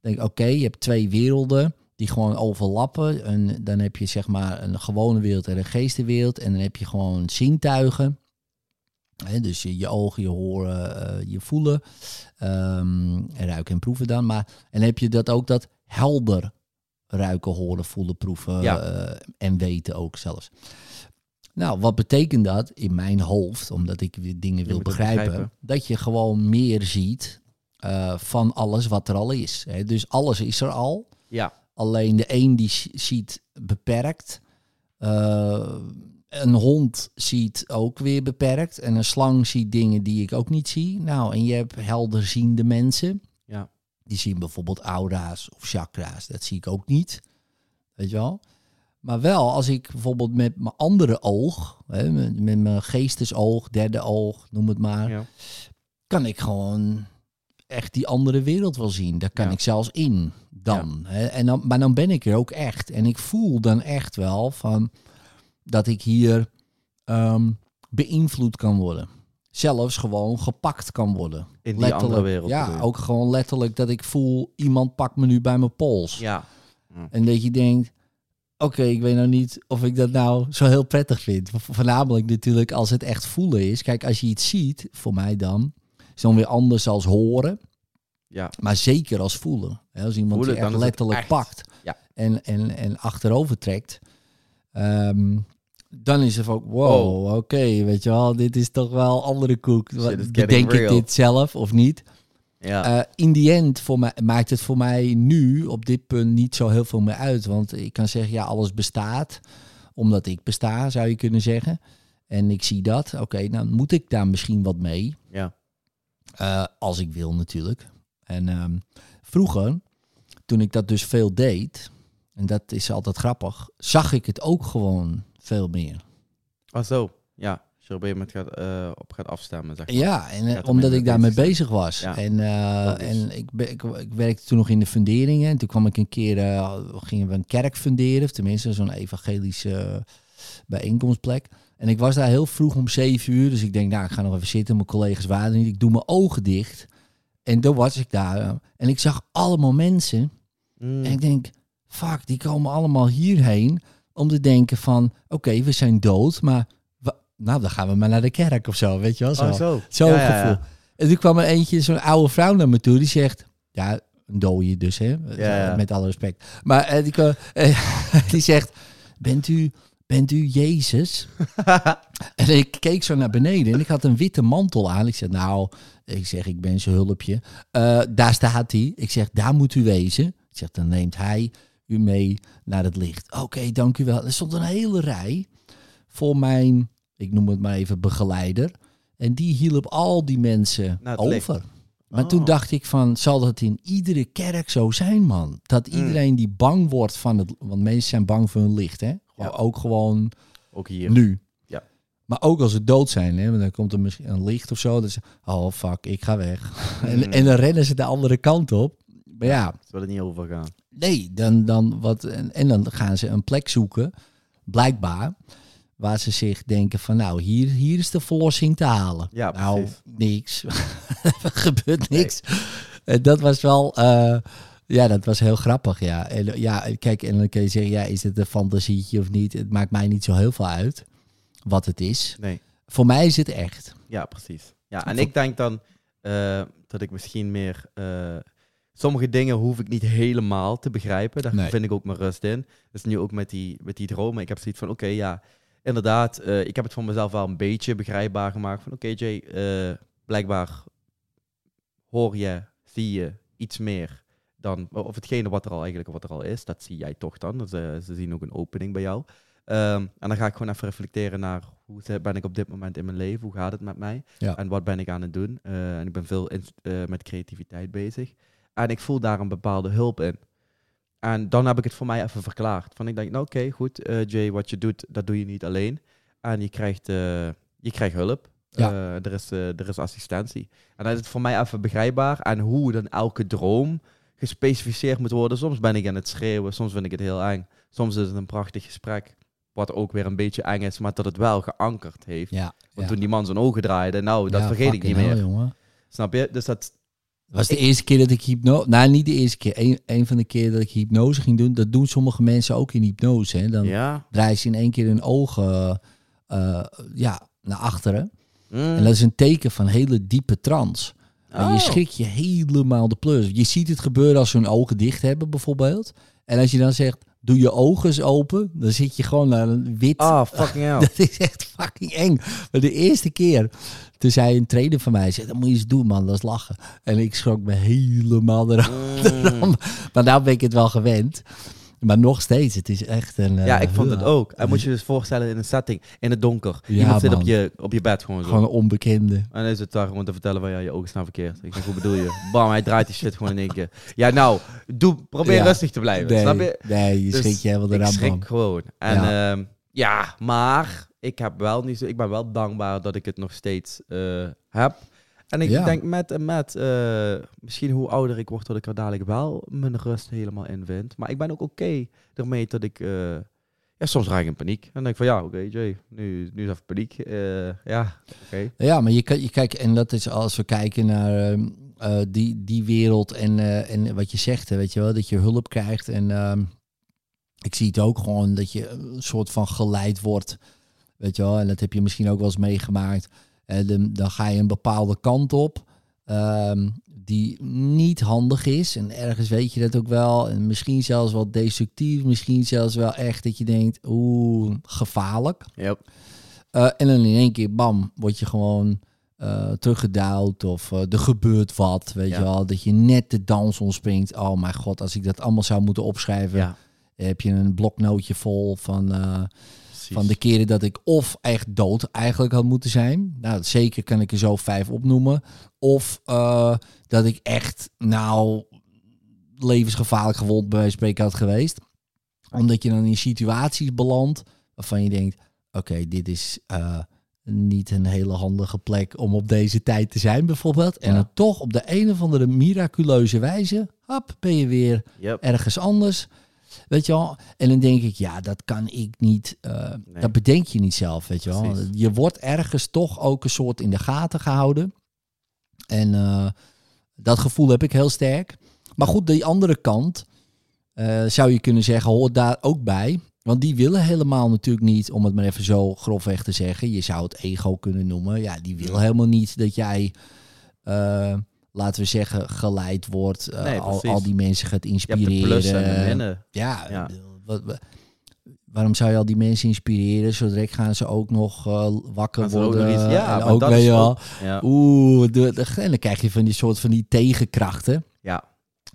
Denk oké, je hebt twee werelden die gewoon overlappen. En dan heb je zeg maar een gewone wereld en een geestenwereld. En dan heb je gewoon zintuigen. Hè, dus je, je ogen, je horen, eh, je voelen. ehm, en ruiken en proeven dan. Maar, en dan heb je dat ook dat helder ruiken, horen, voelen, proeven Ja. en weten ook zelfs. Nou, wat betekent dat in mijn hoofd, omdat ik weer dingen wil begrijpen, begrijpen. dat je gewoon meer ziet eh, van alles wat er al is. Hè? Dus alles is er al. ja, Alleen de een die ziet beperkt. Eh, een hond ziet ook weer beperkt. En een slang ziet dingen die ik ook niet zie. Nou, en je hebt helderziende mensen. ja, Die zien bijvoorbeeld aura's of chakra's. Dat zie ik ook niet. Weet je wel? Maar wel als ik bijvoorbeeld met mijn andere oog, hè, met, met mijn geestesoog, derde oog, noem het maar, ja. kan ik gewoon echt die andere wereld wel zien. Daar kan Ja. ik zelfs in dan. Hè? En dan. Maar dan ben ik er ook echt. En ik voel dan echt wel van dat ik hier ehm, beïnvloed kan worden. Zelfs gewoon gepakt kan worden. In die andere wereld Ja, ook gewoon letterlijk dat ik voel, iemand pakt me nu bij mijn pols. Ja, En dat je denkt, oké, ik weet nou niet of ik dat nou zo heel prettig vind. Vo- Voornamelijk natuurlijk als het echt voelen is. Kijk, als je iets ziet, voor mij dan, is dan weer anders als horen. ja, Maar zeker als voelen. Hè, Als iemand Voelen, je echt letterlijk echt. pakt Ja. en, en, en achterover trekt. ehm, dan is het ook, wow, oké, weet je wel, dit is toch wel andere koek. Bedenk ik dit zelf of niet? Ja. Eh, in die end voor mij, maakt het voor mij nu op dit punt niet zo heel veel meer uit. Want ik kan zeggen, ja, alles bestaat. Omdat ik besta, zou je kunnen zeggen. En ik zie dat. Oké, dan moet ik daar misschien wat mee. ja. Eh, als ik wil natuurlijk. En ehm, vroeger, toen ik dat dus veel deed, en dat is altijd grappig, zag ik het ook gewoon veel meer. Oh, zo. Ja, je op een gegeven moment gaat, eh, op gaat afstemmen, zeg maar. Ja, en eh, omdat ik daarmee bezig bezig was. Ja, En, eh, en ik, ik, ik werkte toen nog in de funderingen. En toen kwam ik een keer, gingen we een kerk funderen. Of tenminste, zo'n evangelische bijeenkomstplek. En ik was daar heel vroeg om zeven uur. Dus ik denk, nou, ik ga nog even zitten. Mijn collega's waren niet. Ik doe mijn ogen dicht. En toen was ik daar. En ik zag allemaal mensen. Mm. En ik denk, fuck, die komen allemaal hierheen. Om te denken van, oké, we zijn dood. Maar nou, dan gaan we maar naar de kerk of zo. Weet je wel? Zo. Oh, zo. Zo'n Ja, ja, ja. gevoel. En toen kwam er eentje, zo'n oude vrouw naar me toe, die zegt, ja, een dode dus, hè? ja. Met alle respect. Maar eh, die, kwam- eh, die zegt, bent u, bent u Jezus? en ik keek zo naar beneden en ik had een witte mantel aan. Ik zeg, nou, ik zeg, ik ben zijn hulpje. Eh, daar staat hij. Ik zeg, daar moet u wezen. Ik zeg, dan neemt hij u mee naar het licht. Oké, dank u wel. Er stond een hele rij voor mijn, ik noem het maar even, begeleider. En die hielp al die mensen over. Maar Oh. toen dacht ik van, zal dat in iedere kerk zo zijn, man? Dat Mm. iedereen die bang wordt van het... Want mensen zijn bang voor hun licht, hè? Ja. Ook gewoon Ook hier. nu. Ja. Maar ook als ze dood zijn, hè? Want dan komt er misschien een licht of zo. Dan ze, oh fuck, ik ga weg. Mm. En, en dan rennen ze de andere kant op. Maar ja, Ze willen niet overgaan. Nee, dan, dan wat, en, en dan gaan ze een plek zoeken, blijkbaar, waar ze zich denken van nou, hier, hier is de verlossing te halen. Ja, nou, precies. niks. er gebeurt niks. En dat was wel, eh, ja, dat was heel grappig, ja. En, ja, kijk, en dan kun je zeggen, ja, is het een fantasietje of niet? Het maakt mij niet zo heel veel uit wat het is. Nee. Voor mij is het echt. Ja, precies. Ja, en ik denk dan eh, dat ik misschien meer... eh, sommige dingen hoef ik niet helemaal te begrijpen. Daar Nee. vind ik ook mijn rust in. Dus nu ook met die, met die dromen. Ik heb zoiets van, oké, ja, inderdaad. eh, ik heb het voor mezelf wel een beetje begrijpbaar gemaakt. Van, oké, Jay, eh, blijkbaar hoor je, zie je iets meer dan... Of hetgene wat er al eigenlijk wat er al is, dat zie jij toch dan. Dus, eh, ze zien ook een opening bij jou. Ehm, en dan ga ik gewoon even reflecteren naar hoe ben ik op dit moment in mijn leven, hoe gaat het met mij Ja. en wat ben ik aan het doen. En ik ben veel in- met creativiteit bezig. En ik voel daar een bepaalde hulp in. En dan heb ik het voor mij even verklaard. Van ik denk, nou oké, goed, eh, Jay, wat je doet, dat doe je niet alleen. En je krijgt, eh, je krijgt hulp. Ja. Eh, er, is, er is assistentie. En dan is het voor mij even begrijpbaar. En hoe dan elke droom gespecificeerd moet worden. Soms ben ik aan het schreeuwen, soms vind ik het heel eng. Soms is het een prachtig gesprek. Wat ook weer een beetje eng is, maar dat het wel geankerd heeft. Ja. Want ja. toen die man zijn ogen draaide, nou, dat Ja, vergeet ik niet meer. hell. Snap je? Dus dat... Het was de eerste keer dat ik hypnose... Nou, niet de eerste keer. Een, een van de keer dat ik hypnose ging doen. Dat doen sommige mensen ook in hypnose. Hè. Dan Ja. draaien ze in één keer hun ogen eh, ja, naar achteren. Mm. En dat is een teken van hele diepe trance. En Oh. je schrik je helemaal de plus. Je ziet het gebeuren als ze hun ogen dicht hebben bijvoorbeeld. En als je dan zegt, doe je ogen eens open. Dan zit je gewoon naar een wit... Ah, fucking hell. Dat is echt fucking eng. Maar de eerste keer, toen zei een trainer van mij, zei, dat moet je eens doen man, dat is lachen. En ik schrok me helemaal eraf. Mm. Maar nou ben ik het wel gewend. Maar nog steeds, het is echt een... Ja, eh, ik vond het ook. En moet je dus voorstellen in een setting, in het donker. Ja, Iemand zit op je, op je bed gewoon zo. Gewoon een onbekende. En dan is het daar gewoon te vertellen van ja, je ogen staan verkeerd. Ik zeg, hoe bedoel je? Bam, hij draait die shit gewoon in één keer. Ja, nou, doe, probeer Ja. rustig te blijven. Nee, Snap je? nee je Dus schrik je helemaal Ik eraan schrik man. gewoon. En Ja. ja maar ik, heb wel niet zo, ik ben wel dankbaar dat ik het nog steeds eh, heb. En ik Ja. denk met en met, eh, misschien hoe ouder ik word, dat ik er dadelijk wel mijn rust helemaal in vind. Maar ik ben ook oké ermee dat ik, eh, ja, soms raak ik in paniek. En dan denk ik van ja, oké Jay, nu, nu is even paniek. Ja, oké. Ja, maar je, je kijkt, en dat is als we kijken naar ehm, eh, die, die wereld en, en wat je zegt, hè, weet je wel, dat je hulp krijgt. En ehm, ik zie het ook gewoon dat je een soort van geleid wordt, weet je wel. En dat heb je misschien ook wel eens meegemaakt. En dan, ga je een bepaalde kant op ehm, die niet handig is. En ergens weet je dat ook wel. En misschien zelfs wel destructief, misschien zelfs wel echt dat je denkt, oeh, gevaarlijk. Yep. Eh, en dan in één keer, bam, word je gewoon eh teruggeduwd of eh, er gebeurt wat, weet Ja. je wel. Dat je net de dans ontspringt. Oh mijn god, als ik dat allemaal zou moeten opschrijven, Ja, heb je een bloknootje vol van, eh, precies. van de keren dat ik of echt dood eigenlijk had moeten zijn. Nou, zeker kan ik er zo vijf opnoemen. Of eh, dat ik echt, nou, levensgevaarlijk gewond bij wijze van spreken had geweest. Omdat je dan in situaties belandt waarvan je denkt, oké, dit is, eh, niet een hele handige plek om op deze tijd te zijn, bijvoorbeeld. En Ja. dan toch op de een of andere miraculeuze wijze, hop, ben je weer Yep. ergens anders. Weet je wel? En dan denk ik, ja, dat kan ik niet. eh, Nee. Dat bedenk je niet zelf, weet je wel. Precies. Je wordt ergens toch ook een soort in de gaten gehouden. En eh, dat gevoel heb ik heel sterk. Maar goed, die andere kant eh, zou je kunnen zeggen, hoort daar ook bij. Want die willen helemaal natuurlijk niet, om het maar even zo grofweg te zeggen. Je zou het ego kunnen noemen. Ja, die wil helemaal niet dat jij, laten we zeggen, geleid wordt. eh, Nee, al, al die mensen gaat inspireren. en. Ja, Ja. Wat, wat- waarom zou je al die mensen inspireren? Zo direct gaan ze ook nog eh, wakker ook worden. nog iets- ja, en ook, dat is ook- Ja. Oeh, de, de- en dan krijg je van die soort van die tegenkrachten. Ja.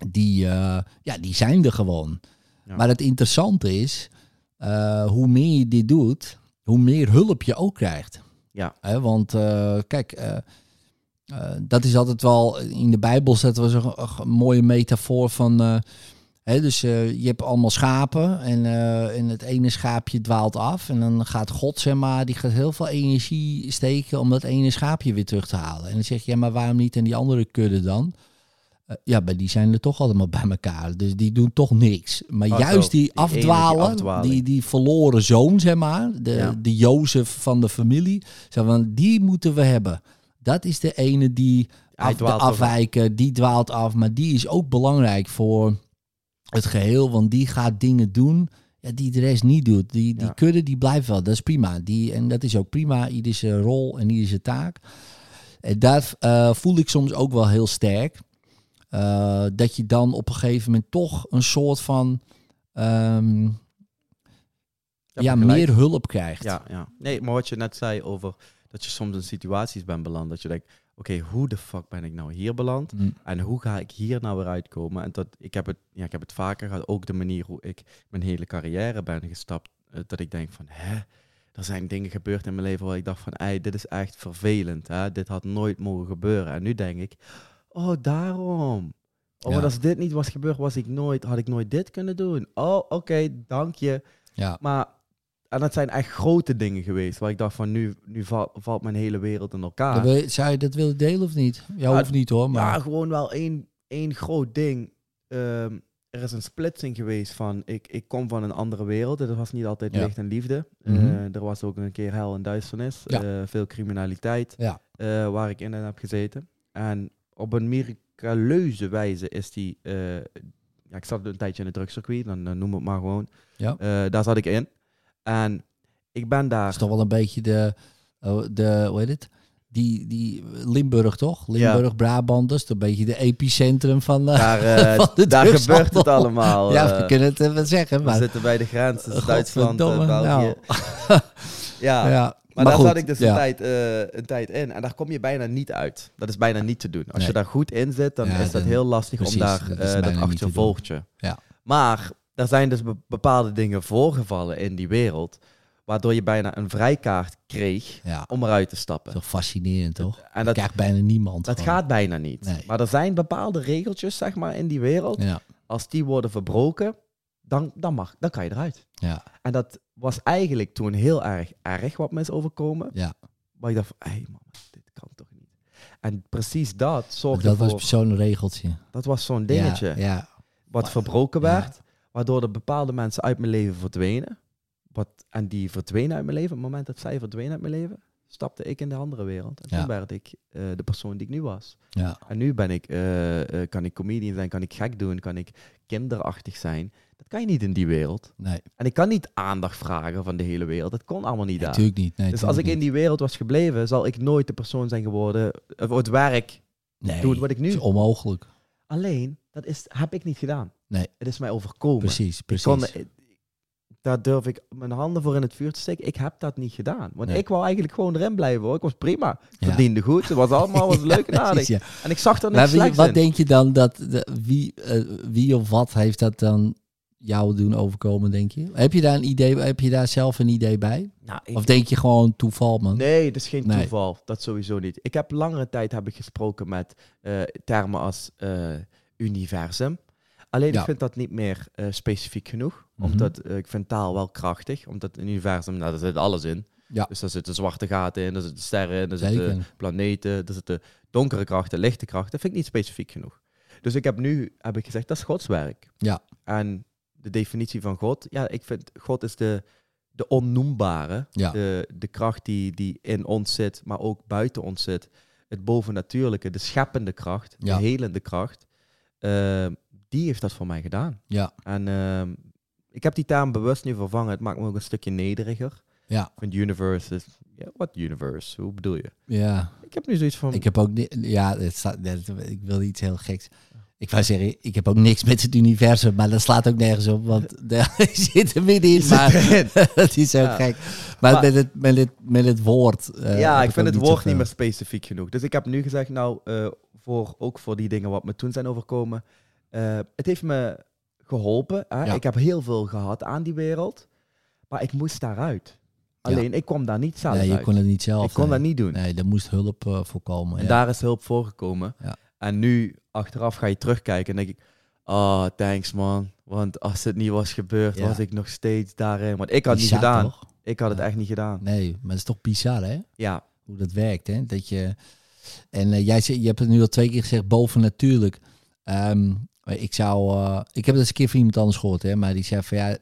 Die, eh, ja, die zijn er gewoon. Ja. Maar het interessante is, eh, hoe meer je dit doet, hoe meer hulp je ook krijgt. Ja. Want eh, kijk, eh, eh, dat is altijd wel in de Bijbel dat was een, een mooie metafoor van. eh, hè, dus eh, je hebt allemaal schapen en, eh, en het ene schaapje dwaalt af. En dan gaat God, zeg maar, die gaat heel veel energie steken om dat ene schaapje weer terug te halen. En dan zeg je, ja, maar waarom niet en die andere kudde dan? Eh, ja, maar die zijn er toch allemaal bij elkaar. Dus die doen toch niks. Maar Oh, juist die Die afdwalen, die, die verloren zoon, zeg maar, de, Ja. de Jozef van de familie, zeg maar, die moeten we hebben. Dat is de ene die af, de af. afwijken, die dwaalt af. Maar die is ook belangrijk voor het geheel, want die gaat dingen doen ja, die de rest niet doet. Die, die Ja. kudde, die blijft wel. Dat is prima. Die, en dat is ook prima. Ieder zijn rol en ieder zijn taak. En daar eh, voel ik soms ook wel heel sterk. eh, dat je dan op een gegeven moment toch een soort van... ehm, ja, meer hulp krijgt. Ja, ja. Nee, maar wat je net zei over dat je soms in situaties bent beland. Dat je denkt, oké, hoe de fuck ben ik nou hier beland? Mm, En hoe ga ik hier nou weer uitkomen? En dat, ik, heb het, ja, ik heb het vaker gehad, ook de manier hoe ik mijn hele carrière ben gestapt. eh, dat ik denk van, hè, er zijn dingen gebeurd in mijn leven waar ik dacht van, ei, dit is echt vervelend. Hè? Dit had nooit mogen gebeuren. En nu denk ik, oh, daarom. Oh, Ja. als dit niet was gebeurd, was ik nooit, had ik nooit dit kunnen doen. Oh, oké, dank je. ja. Maar, en dat zijn echt grote dingen geweest, waar ik dacht van, nu, nu val- valt mijn hele wereld in elkaar. Dan wil Zou je dat willen delen of niet? Ja, Ja, hoeft niet hoor. Maar Ja, gewoon wel één, één groot ding. Ehm, er is een splitsing geweest van, ik, ik kom van een andere wereld. Het was niet altijd Ja. licht en liefde. Mhm. Eh, er was ook een keer hel en duisternis. Ja. eh, veel criminaliteit Ja. eh, waar ik in heb gezeten. En op een miraculeuze wijze is die... ja, ik zat een tijdje in het drugscircuit, dan noem het maar gewoon. Ja. Daar zat ik in. En ik ben dat daar... is toch wel een beetje de, oh, de hoe heet het? Die, die Limburg toch? Limburg, Brabant, dat is een beetje de epicentrum van... eh, Daar, eh, van de daar gebeurt het allemaal. ja, eh. we kunnen het even zeggen, We maar... zitten bij de grens, dus eh, Duitsland, eh, godverdomme, België. nou. Ja, ja, maar, daar goed, zat ik dus ja. een, tijd, eh, een tijd in. En daar kom je bijna niet uit. Dat is bijna niet te doen. Als Nee. je daar goed in zit, dan Ja, is dat heel lastig precies, om daar dat dat, is bijna dat niet te achtervolgt je. Ja. Maar er zijn dus be- bepaalde dingen voorgevallen in die wereld, waardoor je bijna een vrijkaart kreeg Ja, om eruit te stappen. toch fascinerend toch? En dat dat, krijgt bijna niemand. dat gewoon. gaat bijna niet. Nee. Maar er zijn bepaalde regeltjes, zeg maar, in die wereld. Ja, Als die worden verbroken, dan, dan, mag, dan kan je eruit. ja, En dat was eigenlijk toen heel erg erg wat me is overkomen. ja. Maar ik dacht van, hé man, dit kan toch niet. En precies dat zorgde Dat was voor... zo'n regeltje. Dat was zo'n dingetje Ja, ja, wat verbroken werd. Waardoor er bepaalde mensen uit mijn leven verdwenen. Wat, en die verdwenen uit mijn leven. Op het moment dat zij verdwenen uit mijn leven, stapte ik in de andere wereld. En Ja. toen werd ik eh, de persoon die ik nu was. ja. En nu ben ik, eh, eh, kan ik comedian zijn, kan ik gek doen, kan ik kinderachtig zijn. Dat kan je niet in die wereld. Nee, En ik kan niet aandacht vragen van de hele wereld. Dat kon allemaal niet daar. natuurlijk niet. Nee, Dus als ik in die wereld was gebleven, zal ik nooit de persoon zijn geworden, of het werk nee, doen wat ik nu- is onmogelijk. Alleen, dat is, heb ik niet gedaan. Nee. Het is mij overkomen. Precies, Ik precies. kon, daar durf ik mijn handen voor in het vuur te steken. Ik heb dat niet gedaan. Want Nee. ik wou eigenlijk gewoon erin blijven hoor. Ik was prima. Ik Ja. verdiende goed. Het was allemaal was leuk en Ja, aardig. precies, ja. En ik zag er Maar niks wie- slechts wat in. denk je dan dat de, wie, eh, wie of wat heeft dat dan jou doen overkomen, denk je? Heb je daar een idee? Heb je daar zelf een idee bij? Nou, Of denk je gewoon toeval, man? Nee, het is geen Nee. toeval. Dat sowieso niet. Ik heb langere tijd heb ik gesproken met eh, termen als eh, universum. Alleen Ja. ik vind dat niet meer eh, specifiek genoeg. Mhm. Omdat eh, ik vind taal wel krachtig. Omdat een universum, nou, daar zit alles in. Ja. Dus daar zitten zwarte gaten in, daar zitten sterren in, daar zitten Zeker. planeten, daar zitten donkere krachten, lichte krachten. Dat vind ik niet specifiek genoeg. Dus ik heb nu heb ik gezegd, dat is Gods werk. Ja. En de definitie van God, ja, ik vind God is de, de onnoembare. Ja. De, de kracht die, die in ons zit, maar ook buiten ons zit. Het bovennatuurlijke, de scheppende kracht, Ja. de helende kracht. Ehm, die heeft dat voor mij gedaan. Ja, En ehm, ik heb die term bewust nu vervangen. Het maakt me ook een stukje nederiger. ja, Want universe is... Wat universe? Hoe bedoel je? ja. Ik heb nu zoiets van... Ik heb ook... ni- Ja, het staat, dat- ik wil iets heel geks. Ik wou zeggen, ik heb ook niks met het universum, maar dat slaat ook nergens op, want daar zit er middenin. Maar het is Ja. gek. Maar, Maar- met, het, met, het, met het woord... eh, ja, ik vind het niet woord niet meer specifiek genoeg. Dus ik heb nu gezegd, nou, eh, voor, ook voor die dingen wat me toen zijn overkomen. eh, het heeft me geholpen. Hè? Ja. Ik heb heel veel gehad aan die wereld. Maar ik moest daaruit. Alleen, ik kwam daar niet zelf Nee, je uit. kon het niet zelf. ik kon nee. dat niet doen. Nee, er moest hulp eh, voorkomen. En ja. daar is hulp voor gekomen. Ja. En nu, achteraf, ga je terugkijken en denk ik... Oh, thanks man. Want als het niet was gebeurd, was ik nog steeds daarin. Want ik had het niet gedaan. toch? Ik had het echt niet gedaan. Nee, maar het is toch bizar, hè? Ja, Hoe dat werkt, hè? Dat je... En eh, jij je hebt het nu al twee keer gezegd, bovennatuurlijk. Ehm, ik zou... eh, ik heb het eens een keer van iemand anders gehoord, hè? Maar die zei van, ja...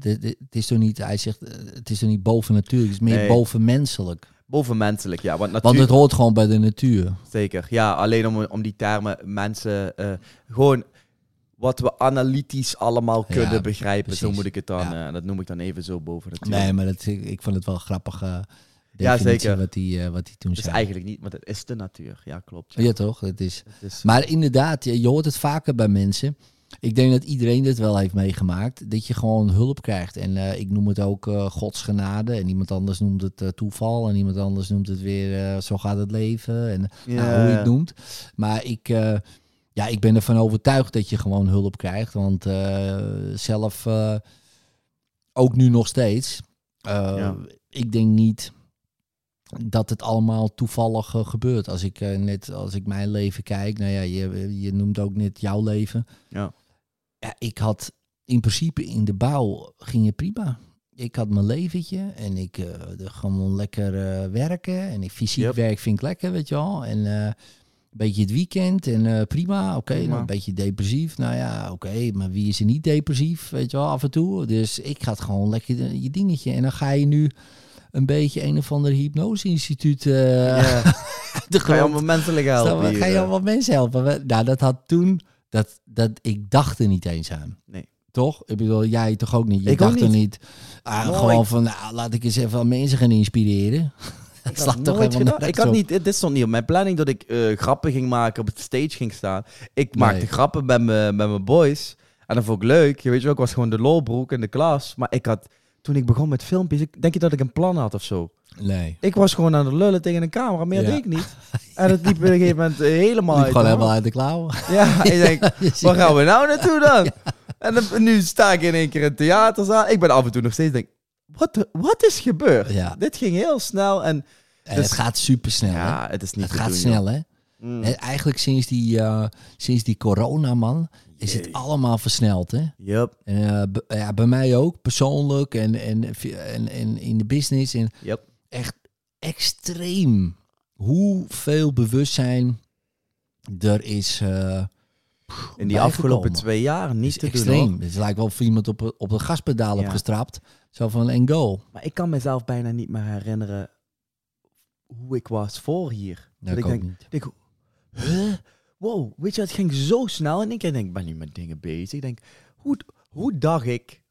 Het is toch niet, hij zegt, eh, het is toch niet bovennatuurlijk, het is meer Nee. bovenmenselijk. bovenmenselijk. Ja, want Want het hoort gewoon bij de natuur. Zeker. Ja, alleen om, om die termen mensen gewoon wat we analytisch allemaal Ja, kunnen begrijpen. Zo moet ik het dan, Ja. eh, dat noem ik dan even zo boven natuurlijk. Nee, maar dat, ik, ik vond het wel grappig. Ja, zeker. Wat hij wat die toen Het is zei. eigenlijk niet, want het is de natuur. Ja, klopt. Ja. Ja, toch? Het is... Het is, Maar inderdaad, je, je hoort het vaker bij mensen. Ik denk dat iedereen dit wel heeft meegemaakt. Dat je gewoon hulp krijgt. En eh, ik noem het ook eh godsgenade. En iemand anders noemt het eh, toeval. En iemand anders noemt het weer eh, zo gaat het leven. En nou, hoe je het noemt. Maar ik, eh, ja, ik ben ervan overtuigd dat je gewoon hulp krijgt. Want eh, zelf, eh, ook nu nog steeds, eh, Ja. ik denk niet dat het allemaal toevallig eh, gebeurt. Als ik eh, net, als ik mijn leven kijk, nou ja, je, je noemt ook net jouw leven. Ja. Ja, ik had in principe in de bouw ging het prima. Ik had mijn leventje en ik de- gewoon lekker werken. En ik fysiek Yep. werk vind ik lekker, weet je wel. En een beetje het weekend en prima, oké. Nou, een beetje depressief, nou ja, oké. maar wie is er niet depressief, weet je wel, af en toe. Dus ik het gewoon lekker je dingetje. En dan ga je nu een beetje een of ander hypnose-instituut eh Ja. de Ga je allemaal menselijk helpen Ga je eh. allemaal mensen helpen? Nou, dat had toen, dat, dat, ik dacht er niet eens aan. Nee. Toch? Ik bedoel, jij toch ook niet? Je Ik dacht er niet. aan gewoon van, nou, laat ik eens even aan mensen gaan inspireren. Dat Ik had toch gedaan. Ik had niet, dit stond niet op mijn planning dat ik eh, grappen ging maken, op het stage ging staan. Ik Nee. maakte grappen met mijn met mijn boys. En dat vond ik leuk. Je weet je wel, ik was gewoon de lolbroek in de klas. Maar ik had, toen ik begon met filmpjes, ik, denk je dat ik een plan had of zo? Nee. Ik was gewoon aan het lullen tegen een camera, meer Ja. deed ik niet. En het liep op een gegeven moment helemaal uit. gewoon helemaal uit de klauwen. Ja, ik denk, waar gaan we nou naartoe dan? En dan, nu sta ik in één keer in theaterzaal. Ik ben af en toe nog steeds denk, wat, wat is gebeurd? Ja. Dit ging heel snel en En Dus- het gaat super snel. ja, het is niet Het gaat doen, snel, hè? Mm. En eigenlijk sinds die, eh, sinds die corona, man, is het allemaal versneld, hè? Yup, En, eh, ja, bij mij ook, persoonlijk en, en, en, en in de business. En yup. echt extreem hoeveel bewustzijn er is. eh, In die afgelopen twee jaar niet te doen. extreem. hoor. Het lijkt wel of iemand op, op de gaspedaal Ja. gestrapt. Zo van en go. Maar ik kan mezelf bijna niet meer herinneren hoe ik was voor hier. Nou, Dat ik ik ook denk, niet. denk, huh? Wow, weet je, het ging zo snel. En ik denk, ik ben niet met dingen bezig. Ik denk, hoe, hoe dacht ik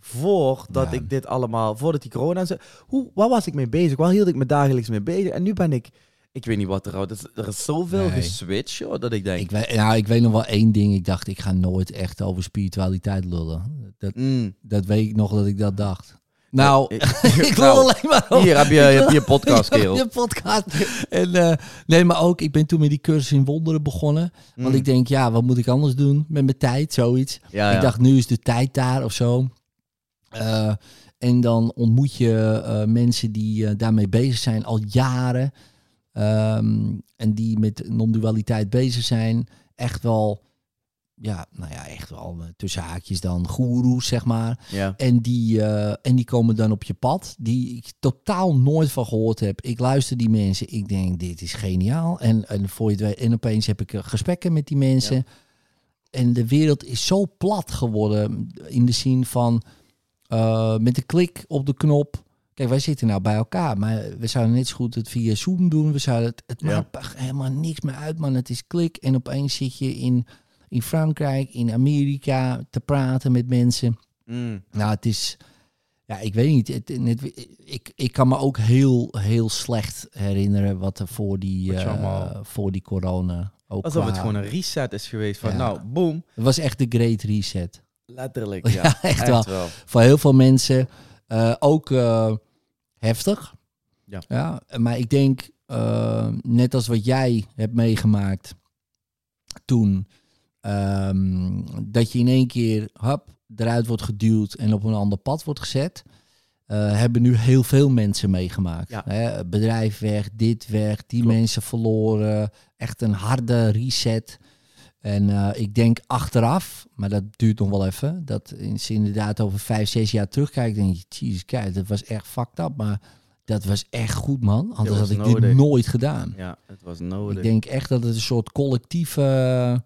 voordat Ja. ik dit allemaal, voordat die corona... Hoe, waar was ik mee bezig? Waar hield ik me dagelijks mee bezig? En nu ben ik, ik weet niet wat er... Er is, er is zoveel Nee. geswitcht, joh, dat ik denk... Ik weet, nou, ik weet nog wel één ding. Ik dacht, ik ga nooit echt over spiritualiteit lullen. Dat, mm, dat weet ik nog dat ik dat dacht. Nou, ik- ik lul nou, alleen maar hier heb je, je podcast, kerel. Je podcast. En, eh, nee, maar ook, ik ben toen met die cursus in wonderen begonnen. Want Mm. ik denk, ja, wat moet ik anders doen met mijn tijd? Zoiets. ja, ja. Ik dacht, nu is de tijd daar of zo. Eh, en dan ontmoet je eh, mensen die eh, daarmee bezig zijn al jaren. Ehm, en die met non-dualiteit bezig zijn. Echt wel ja, nou ja, echt wel eh, tussen haakjes dan goeroes, zeg maar. Ja. En die, eh, en die komen dan op je pad, die ik totaal nooit van gehoord heb. Ik luister die mensen, ik denk, dit is geniaal. En, en, voor je het en opeens heb ik eh, gesprekken met die mensen. Ja. En de wereld is zo plat geworden in de zin van met een klik op de knop. Kijk, wij zitten nou bij elkaar, maar we zouden net zo goed het via Zoom doen. We zouden het, het Ja. maakt helemaal niks meer uit, man. Het is klik en opeens zit je in, in Frankrijk, in Amerika te praten met mensen. Mm. Nou, het is, ja, ik weet niet. Het, ik, ik kan me ook heel, heel slecht herinneren wat er voor die, eh, voor die corona ook Alsof het gewoon een reset is geweest van, Ja. nou, boom. Het was echt de great reset. Letterlijk, Ja, ja. echt wel. wel. Voor heel veel mensen eh, ook eh, heftig. Ja. ja. Maar ik denk, net als wat jij hebt meegemaakt toen, ehm, dat je in één keer hap, eruit wordt geduwd en op een ander pad wordt gezet. eh, hebben nu heel veel mensen meegemaakt. Ja. Hè, bedrijf weg, dit weg, die Klopt. mensen verloren. Echt een harde reset. En eh, ik denk achteraf, maar dat duurt nog wel even, dat ze inderdaad over vijf, zes jaar terugkijkt, denk je, jezus, kijk, dat was echt fucked up, maar dat was echt goed, man. Anders had ik nodig. dit nooit gedaan. Ja, het was nodig. Ik denk echt dat het een soort collectieve,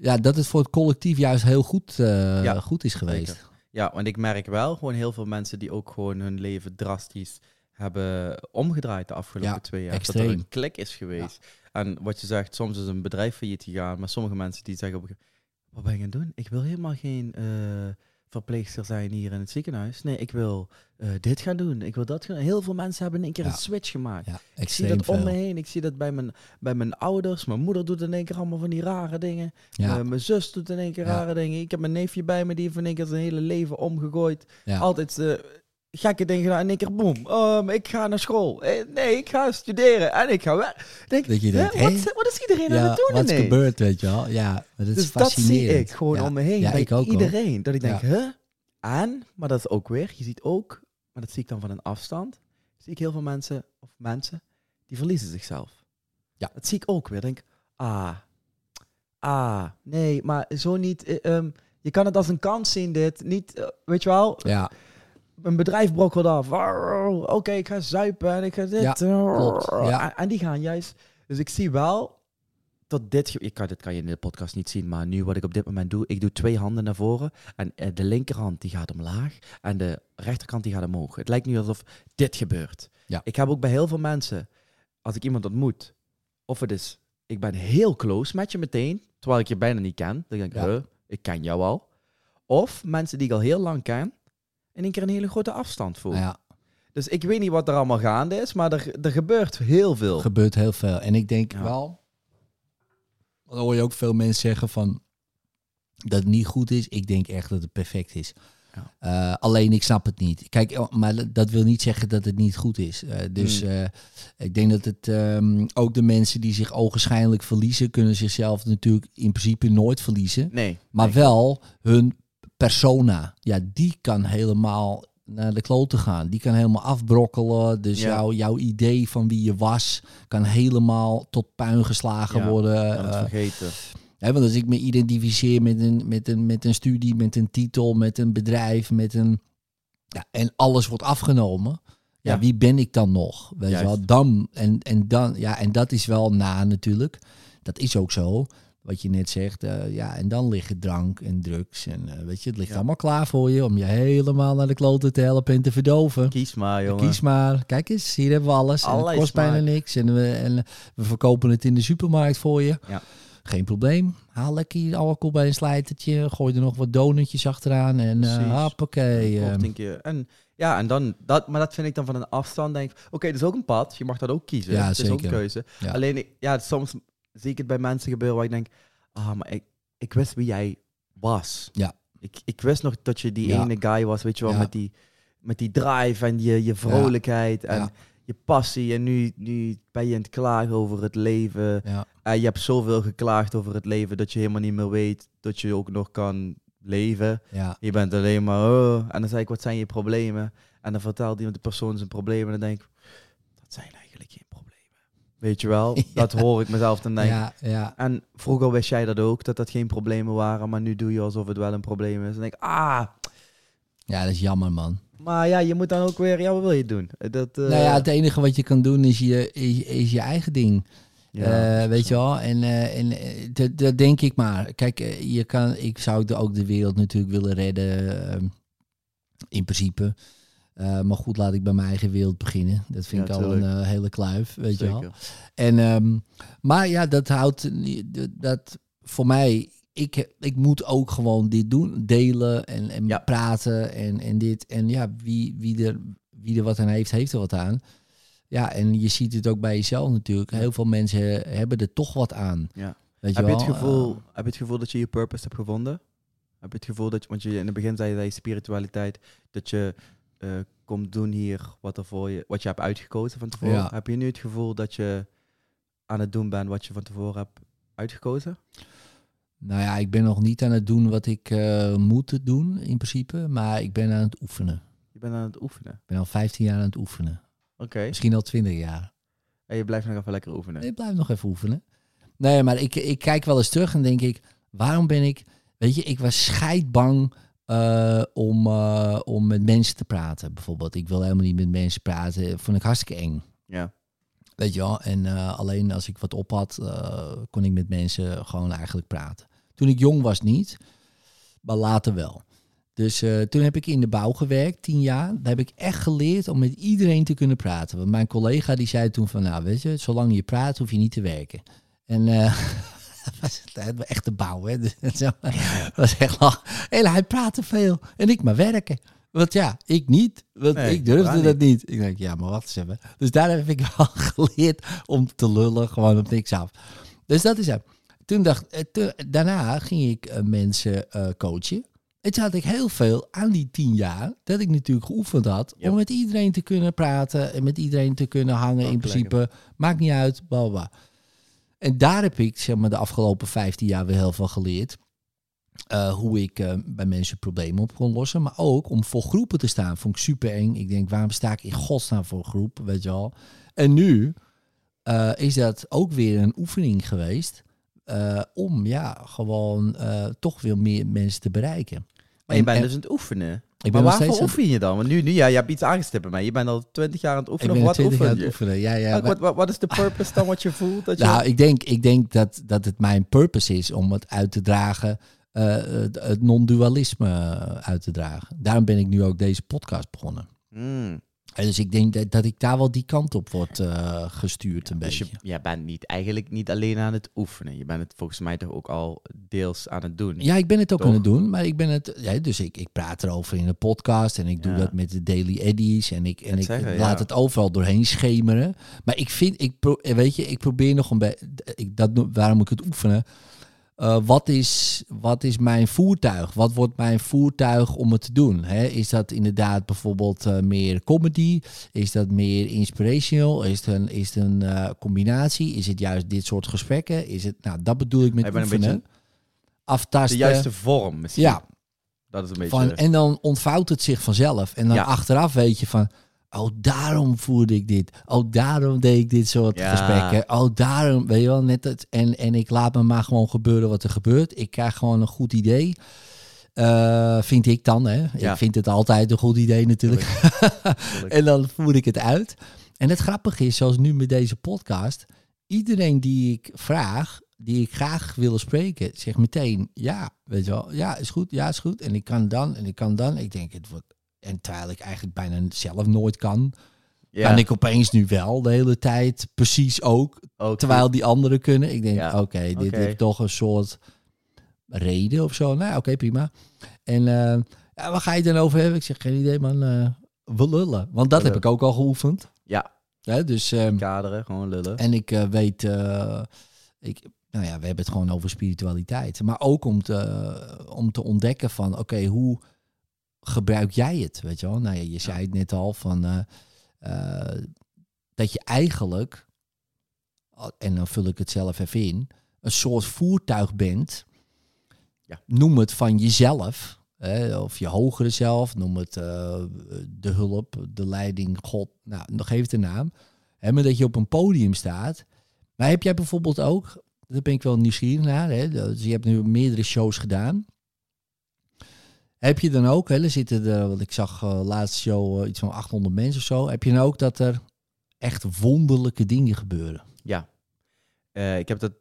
ja, dat het voor het collectief juist heel goed, eh, Ja, goed is geweest. Zeker. Ja, want ik merk wel gewoon heel veel mensen die ook gewoon hun leven drastisch hebben omgedraaid de afgelopen Ja, twee jaar. Dat extreem. er een klik is geweest. En wat je zegt, soms is een bedrijf failliet gegaan, maar sommige mensen die zeggen wat ben je gaan doen? Ik wil helemaal geen eh, verpleegster zijn hier in het ziekenhuis. Nee, ik wil eh, dit gaan doen. Ik wil dat gaan. Heel veel mensen hebben in één keer Ja. een switch gemaakt. Ja, Ik zie dat om me heen. Ik zie dat bij mijn, bij mijn ouders. Mijn moeder doet in één keer allemaal van die rare dingen. Ja, Eh, mijn zus doet in één keer rare dingen. Ik heb mijn neefje bij me, die heeft in één keer zijn hele leven omgegooid. Altijd eh, gekke dingen gedaan. In één keer, boem, ehm, ik ga naar school. Eh, nee, ik ga studeren en ik ga weg. Denk, Dat je hè, denkt, wat, hè? wat is iedereen aan het doen wat is gebeurd, weet je wel. Ja, dat is Dus dat zie ik gewoon Ja. om me heen Ja, ik ook, hoor. iedereen. Dat ik denk, Ja. huh? En, maar dat is ook weer, je ziet ook, maar dat zie ik dan van een afstand, zie ik heel veel mensen, of mensen, die verliezen zichzelf. Ja. Dat zie ik ook weer. Denk, ah, ah, nee, maar zo niet. ehm, je kan het als een kans zien, dit. Niet, eh, weet je wel, Ja, een bedrijf brokkelt af. Oké, ik ga zuipen en ik ga dit. Ja, klopt. Ja. En, die gaan juist. Dus ik zie wel dat dit. Ik kan, dit kan je in de podcast niet zien, maar nu wat ik op dit moment doe, ik doe twee handen naar voren en eh, de linkerhand die gaat omlaag en de rechterkant die gaat omhoog. Het lijkt nu alsof dit gebeurt. Ja. Ik heb ook bij heel veel mensen, als ik iemand ontmoet, of het is, ik ben heel close met je meteen, terwijl ik je bijna niet ken. Dan denk ik, Ja. ik ken jou al. Of mensen die ik al heel lang ken, in één keer een hele grote afstand voel. ja. Dus ik weet niet wat er allemaal gaande is, maar er, er gebeurt heel veel. Er gebeurt heel veel. En ik denk Ja. wel, dan hoor je ook veel mensen zeggen van dat het niet goed is. Ik denk echt dat het perfect is. Ja. Eh, alleen ik snap het niet. Kijk, oh, maar dat- wil niet zeggen dat het niet goed is. Eh, dus Hmm. eh, ik denk dat het ehm, ook de mensen die zich ogenschijnlijk verliezen, kunnen zichzelf natuurlijk in principe nooit verliezen. Nee. Maar nee. wel hun persona. Ja, die kan helemaal naar de kloten gaan. Die kan helemaal afbrokkelen. Dus Ja. jouw, jouw idee van wie je was... kan helemaal tot puin geslagen Ja, worden. Eh, vergeten. hè, want als ik me identificeer met een, met, een, met een studie, met een titel, met een bedrijf... Met een, ja, en alles wordt afgenomen... Ja, Ja. wie ben ik dan nog? Weet je wel, dan en, en dan, ja, en dat is wel na natuurlijk. Dat is ook zo. Wat je net zegt, eh, ja, en dan liggen drank en drugs en eh, weet je, het ligt Ja. allemaal klaar voor je om je helemaal naar de kloten te helpen en te verdoven. Kies maar, jongen. Kies maar, kijk eens, hier hebben we alles. En het kost bijna niks en we, en we verkopen het in de supermarkt voor je. Ja. Geen probleem. Haal lekker je alcohol bij een slijtertje, gooi er nog wat donutjes achteraan en Precies. hoppakee. Denk je, en ja, en dan, dat, maar dat vind ik dan van een afstand. Denk, oké, dat is ook een pad. Je mag dat ook kiezen. Ja, het is ook een keuze. Ja. Alleen, ik, ja, soms het bij mensen gebeuren waar ik denk, ah, maar ik, ik wist wie jij was. Ja. Ik, ik wist nog dat je die Ja. ene guy was, weet je wel, Ja. met, die, met die drive en je, je vrolijkheid en je passie. En nu, nu ben je aan het klagen over het leven. ja. En je hebt zoveel geklaagd over het leven dat je helemaal niet meer weet dat je ook nog kan leven. Ja, Je bent alleen maar, oh. en dan zei ik, wat zijn je problemen? En dan vertelt iemand de persoon zijn problemen en dan denk ik, dat zijn eigenlijk geen. Weet je wel? Dat hoor ik mezelf dan denken. Ja, ja. En vroeger wist jij dat ook, dat dat geen problemen waren. Maar nu doe je alsof het wel een probleem is. En denk ik, ah, ja, dat is jammer, man. maar ja, je moet dan ook weer, ja, wat wil je doen? Dat, eh, nou ja, het enige wat je kan doen is je, is, is je eigen ding. ja, Eh, weet je wel? En, eh, en dat, dat denk ik maar. Kijk, je kan, ik zou ook de wereld natuurlijk willen redden. ehm, in principe. Eh, maar goed, laat ik bij mijn eigen wereld beginnen. Dat vind Ja, ik al een eh, hele kluif, weet je wel. En, ehm, maar ja, dat houdt dat- voor mij. Ik, ik moet ook gewoon dit doen, delen en, en Ja. praten en, en dit. En ja, wie, wie, er, wie er wat aan heeft, heeft er wat aan. Ja, en je ziet het ook bij jezelf natuurlijk. Heel veel mensen hebben er toch wat aan. Ja. Weet je Heb je, het gevoel, Eh, heb je het gevoel dat je je purpose hebt gevonden? Heb je het gevoel dat, je- want je in het begin zei je dat je spiritualiteit, dat je eh, komt doen hier wat, er voor je, wat je hebt uitgekozen van tevoren. Ja. Heb je nu het gevoel dat je aan het doen bent wat je van tevoren hebt uitgekozen? nou ja, ik ben nog niet aan het doen wat ik eh, moet doen in principe. Maar ik ben aan het oefenen. Je bent aan het oefenen. Ik ben al 15 jaar aan het oefenen. Oké. Misschien al 20 jaar. En je blijft nog even lekker oefenen. Ik blijf nog even oefenen. Nee, maar ik, ik kijk wel eens terug en denk ik, waarom ben ik... Weet je, ik was scheidbang eh, om, eh, om met mensen te praten, bijvoorbeeld. Ik wil helemaal niet met mensen praten. Vond ik hartstikke eng. Ja. Weet je wel? En eh, alleen als ik wat op had, kon ik met mensen gewoon eigenlijk praten. Toen ik jong was niet, maar later wel. Dus toen heb ik in de bouw gewerkt, tien jaar. Daar heb ik echt geleerd om met iedereen te kunnen praten. Want mijn collega die zei toen van, nou weet je, zolang je praat hoef je niet te werken. En was het echt de bouw, hè. Was echt lach. En hij praatte veel en ik maar werken. Want ja, ik niet. Want Nee, ik durfde dat niet. Ik denk, ja, maar wacht eens even. Dus daar heb ik wel geleerd om te lullen, gewoon op niks af. Dus dat is het. Toen dacht, eh, daarna ging ik eh, mensen eh, coachen. En toen had ik heel veel aan die tien jaar, dat ik natuurlijk geoefend had, om met iedereen te kunnen praten en met iedereen te kunnen hangen. in principe, maakt niet uit, bla. En daar heb ik zeg maar, de afgelopen 15 jaar weer heel veel geleerd. Eh, hoe ik eh, bij mensen problemen op kon lossen. Maar ook om voor groepen te staan. Vond ik super eng. Ik denk, waarom sta ik in godsnaam voor een groep? Weet je wel. En nu eh, is dat ook weer een oefening geweest. om ja, gewoon toch weer meer mensen te bereiken. Maar je En- bent en- dus aan het oefenen. Ik ben maar waarvoor steeds oefen je dan? Want nu, nu ja, je hebt iets aangestipt bij mij. Je bent al twintig jaar aan het Ik oefenen. ben of wat 20 jaar aan het oefenen. Ja, ja. Wat, wat, wat, is de purpose dan wat je voelt? Dat je... Nou, ik denk, ik denk dat, dat het mijn purpose is om het uit te dragen, eh, het, het non-dualisme uit te dragen. Daarom ben ik nu ook deze podcast begonnen. Hmm. En dus ik denk dat, dat ik daar wel die kant op word eh, gestuurd een Dus beetje. je, jij bent niet, eigenlijk niet alleen aan het oefenen. Je bent het volgens mij toch ook al deels aan het doen. Ja, ik ben het ook Toch? aan het doen, maar ik ben het. Ja, dus ik, ik praat erover in de podcast en ik doe Ja. dat met de Daily Eddies en ik, en ik zeggen, laat het overal doorheen schemeren. Maar ik vind, ik pro, weet je, ik probeer nog een beetje. Dat, waarom moet ik het oefenen? Eh, wat, is, wat is mijn voertuig? Wat wordt mijn voertuig om het te doen? Hè? Is dat inderdaad bijvoorbeeld eh, meer comedy? Is dat meer inspirational? Is het een, is het een eh, combinatie? Is het juist dit soort gesprekken? Is het, nou, dat bedoel ik met Hij bent een oefenen. beetje de Aftasten. juiste vorm misschien. Ja, Dat is een beetje... van, en dan ontvouwt het zich vanzelf. En dan Ja. achteraf weet je van... Oh, daarom voerde ik dit. Oh, daarom deed ik dit soort Ja. gesprekken. Oh, daarom, weet je wel, net het. En, en ik laat me maar gewoon gebeuren wat er gebeurt. Ik krijg gewoon een goed idee. Eh, vind ik dan, hè. Ja. Ik vind het altijd een goed idee natuurlijk. Tuurlijk. en dan voer ik het uit. En het grappige is, zoals nu met deze podcast... Iedereen die ik vraag, die ik graag wil spreken, zegt meteen ja, weet je wel, ja is goed, ja is goed. En ik kan dan en ik kan dan. Ik denk het wordt en terwijl ik eigenlijk bijna zelf nooit kan, ja. kan ik opeens nu wel de hele tijd precies ook, terwijl die anderen kunnen. Ik denk, Ja. oké, dit heeft toch een soort reden of zo. Nou, oké, prima. En eh, ja, waar ga je dan over hebben? Ik zeg geen idee, man. eh, we lullen, want dat heb ik ook al geoefend. Ja, Hè, dus ehm, kaderen, gewoon lullen. en ik eh, weet, ik, nou ja, we hebben het gewoon over spiritualiteit. Maar ook om te, om te ontdekken van, oké, hoe gebruik jij het? Weet je wel? Nou ja, je zei het net al van eh, eh, dat je eigenlijk, en dan vul ik het zelf even in, een soort voertuig bent. Ja. Noem het van jezelf. Hè, of je hogere zelf, noem het eh, de hulp, de leiding, God. Nou, nog geef het een naam. Hè, maar dat je op een podium staat Maar heb jij bijvoorbeeld ook, daar ben ik wel nieuwsgierig naar, hè? Dus je hebt nu meerdere shows gedaan. Heb je dan ook, hè, er zitten er, wat ik zag eh laatste show, eh, iets van 800 mensen of zo. Heb je dan ook dat er echt wonderlijke dingen gebeuren? Ja. Eh, ik heb dat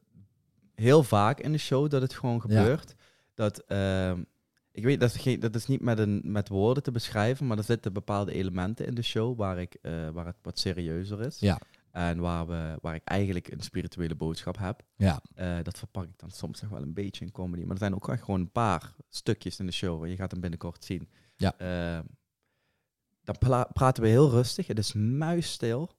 heel vaak in de show dat het gewoon gebeurt. Dat, ehm, ik weet, dat is, geen, dat is niet met, een, met woorden te beschrijven, maar er zitten bepaalde elementen in de show waar, ik, waar het wat serieuzer is. Ja. En waar, we, waar ik eigenlijk een spirituele boodschap heb. Ja, Eh, dat verpak ik dan soms nog wel een beetje in comedy. Maar er zijn ook echt gewoon een paar stukjes in de show. Je gaat hem binnenkort zien. Ja. Eh, dan praten we heel rustig. Het is muisstil.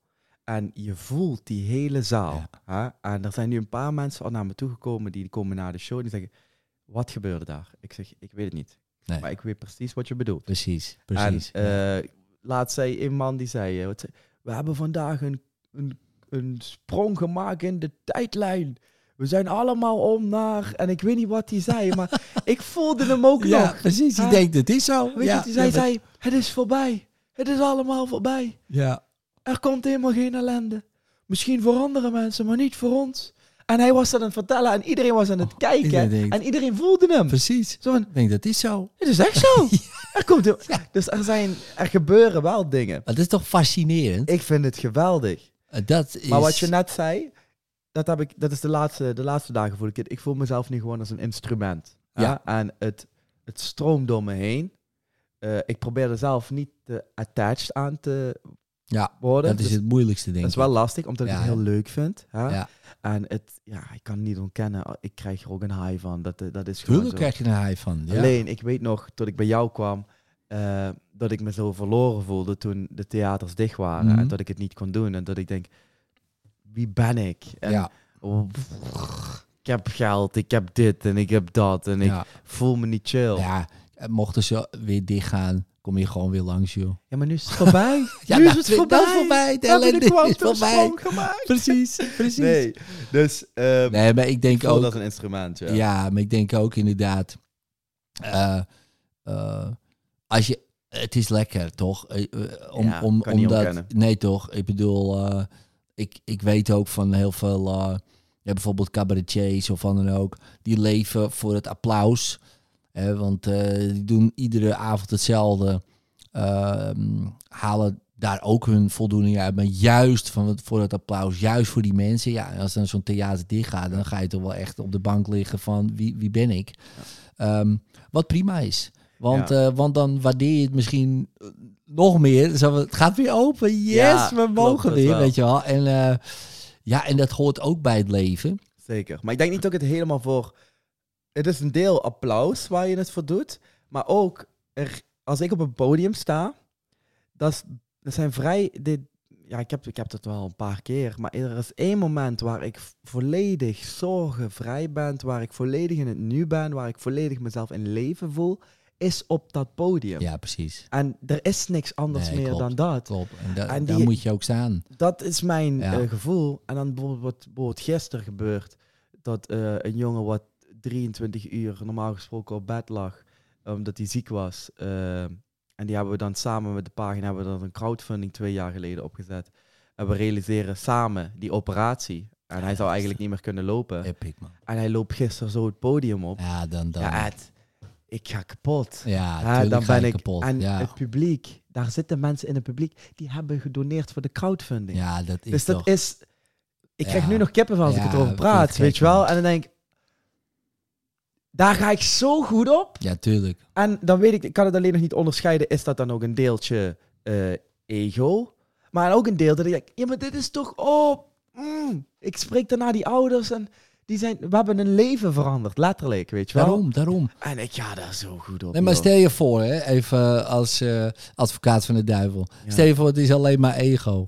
En je voelt die hele zaal. Hè? En er zijn nu een paar mensen al naar me toegekomen. Die komen naar de show. Die zeggen, wat gebeurde daar? Ik zeg, ik weet het niet. Nee. Maar ik weet precies wat je bedoelt. precies. precies. En eh, laatst zei een man die zei, eh, zei, we hebben vandaag een, een, een sprong gemaakt in de tijdlijn. We zijn allemaal om naar, en ik weet niet wat hij zei, maar ik voelde hem ook ja, nog. precies. Hè? denkt, het is zo. Weet ja, je wat hij zei? maar- het is voorbij. Het is allemaal voorbij. ja, Er komt helemaal geen ellende. Misschien voor andere mensen, maar niet voor ons. En hij was dat aan het vertellen en iedereen was aan het kijken. iedereen denkt- en iedereen voelde hem. precies. Zo van, Ik denk, dat is zo. het is echt zo. Er komt Dus er, zijn, er gebeuren wel dingen. Maar dat is toch fascinerend? Ik vind het geweldig. Eh, Dat is... Maar wat je net zei, dat, heb ik, dat is de laatste, de laatste dagen voel ik het. Ik voel mezelf nu gewoon als een instrument. Ja. En het, het stroomt door me heen. Eh, ik probeer er zelf niet te attached aan te Ja, worden. dat is Dus het moeilijkste, denk dat is wel lastig, omdat ik het heel leuk vind. Hè? Ja. En het, ja, ik kan het niet ontkennen. Ik krijg er ook een high van. Dat, eh, dat is gewoon Tuurlijk zo. krijg je een high van. Ja. Alleen, ik weet nog, toen ik bij jou kwam, eh, dat ik me zo verloren voelde toen de theaters dicht waren. Mhm. En dat ik het niet kon doen. En dat ik denk, wie ben ik? En ja, oh, pff, ik heb geld, ik heb dit en ik heb dat. En ik ja. voel me niet chill. Ja, ja, mochten ze weer dichtgaan, kom je gewoon weer langs, joh. maar nu is het voorbij. Ja, nu is het dat voorbij. is voorbij. De ellende de is voorbij. Precies, precies. Nee, dus ehm Nee, maar ik denk ik ook... dat een instrument, ja. Ja, maar ik denk ook inderdaad. eh, eh, als je, het is lekker, toch? Eh, eh, om, Ja, om, omdat, nee, toch? Ik bedoel, eh, ik, ik weet ook van heel veel, ja, bijvoorbeeld cabaretiers of van dan ook, die leven voor het applaus. Hè, want die doen iedere avond hetzelfde. ehm, halen daar ook hun voldoening uit. Maar juist van het, voor het applaus, juist voor die mensen. Ja, als dan zo'n theater dicht gaat, dan ga je toch wel echt op de bank liggen van wie, wie ben ik? Ehm, wat prima is. Want, Ja. eh, want dan waardeer je het misschien eh, nog meer. Het gaat weer open. Yes, Ja, we mogen weer, wel. weet je wel. En eh, ja, en dat hoort ook bij het leven. Zeker. Maar ik denk niet dat ik het helemaal voor... Het is een deel applaus waar je het voor doet. Maar ook, er, als ik op een podium sta... Dat, is, dat zijn vrij... Dit, ja, ik heb, ik heb het wel een paar keer. Maar er is één moment waar ik volledig zorgenvrij ben. Waar ik volledig in het nu ben. Waar ik volledig mezelf in leven voel. Is op dat podium. Ja, precies. En er is niks anders Nee, meer klopt. dan dat. Klopt. En, da- En daar moet je ook staan. Dat is mijn Ja. eh, gevoel. En dan bijvoorbeeld wat bijvoorbeeld gisteren gebeurt. Dat eh, een jongen wat 23 uur normaal gesproken op bed lag. Omdat hij ziek was. eh, en die hebben we dan samen met de pagina hebben we dan een crowdfunding twee jaar geleden opgezet. En we realiseren samen die operatie. En hij zou eigenlijk niet meer kunnen lopen. Epic, man. En hij loopt gisteren zo het podium op. Ja, dan... dan Ja, ik ga kapot. ja, Ja, tuurlijk dan ben ik. kapot. En ja. het publiek, daar zitten mensen in het publiek die hebben gedoneerd voor de crowdfunding. ja, dat is dus dat toch... is. Ik krijg Ja. nu nog kippen van als ik het ik praat, weet je wel? En dan denk ik, daar ga ik zo goed op. Ja, tuurlijk. En dan weet ik, ik kan het alleen nog niet onderscheiden. Is dat dan ook een deeltje eh, ego? Maar ook een deel dat ik denk, ja, maar dit is toch, oh, mm. ik spreek daarna die ouders en die zijn, we hebben een leven veranderd, letterlijk, weet je wel? Daarom, daarom. En ik ga daar zo goed op. Nee, maar joh. stel je voor, hè, even als eh, advocaat van de duivel. Ja. Stel je voor, het is alleen maar ego.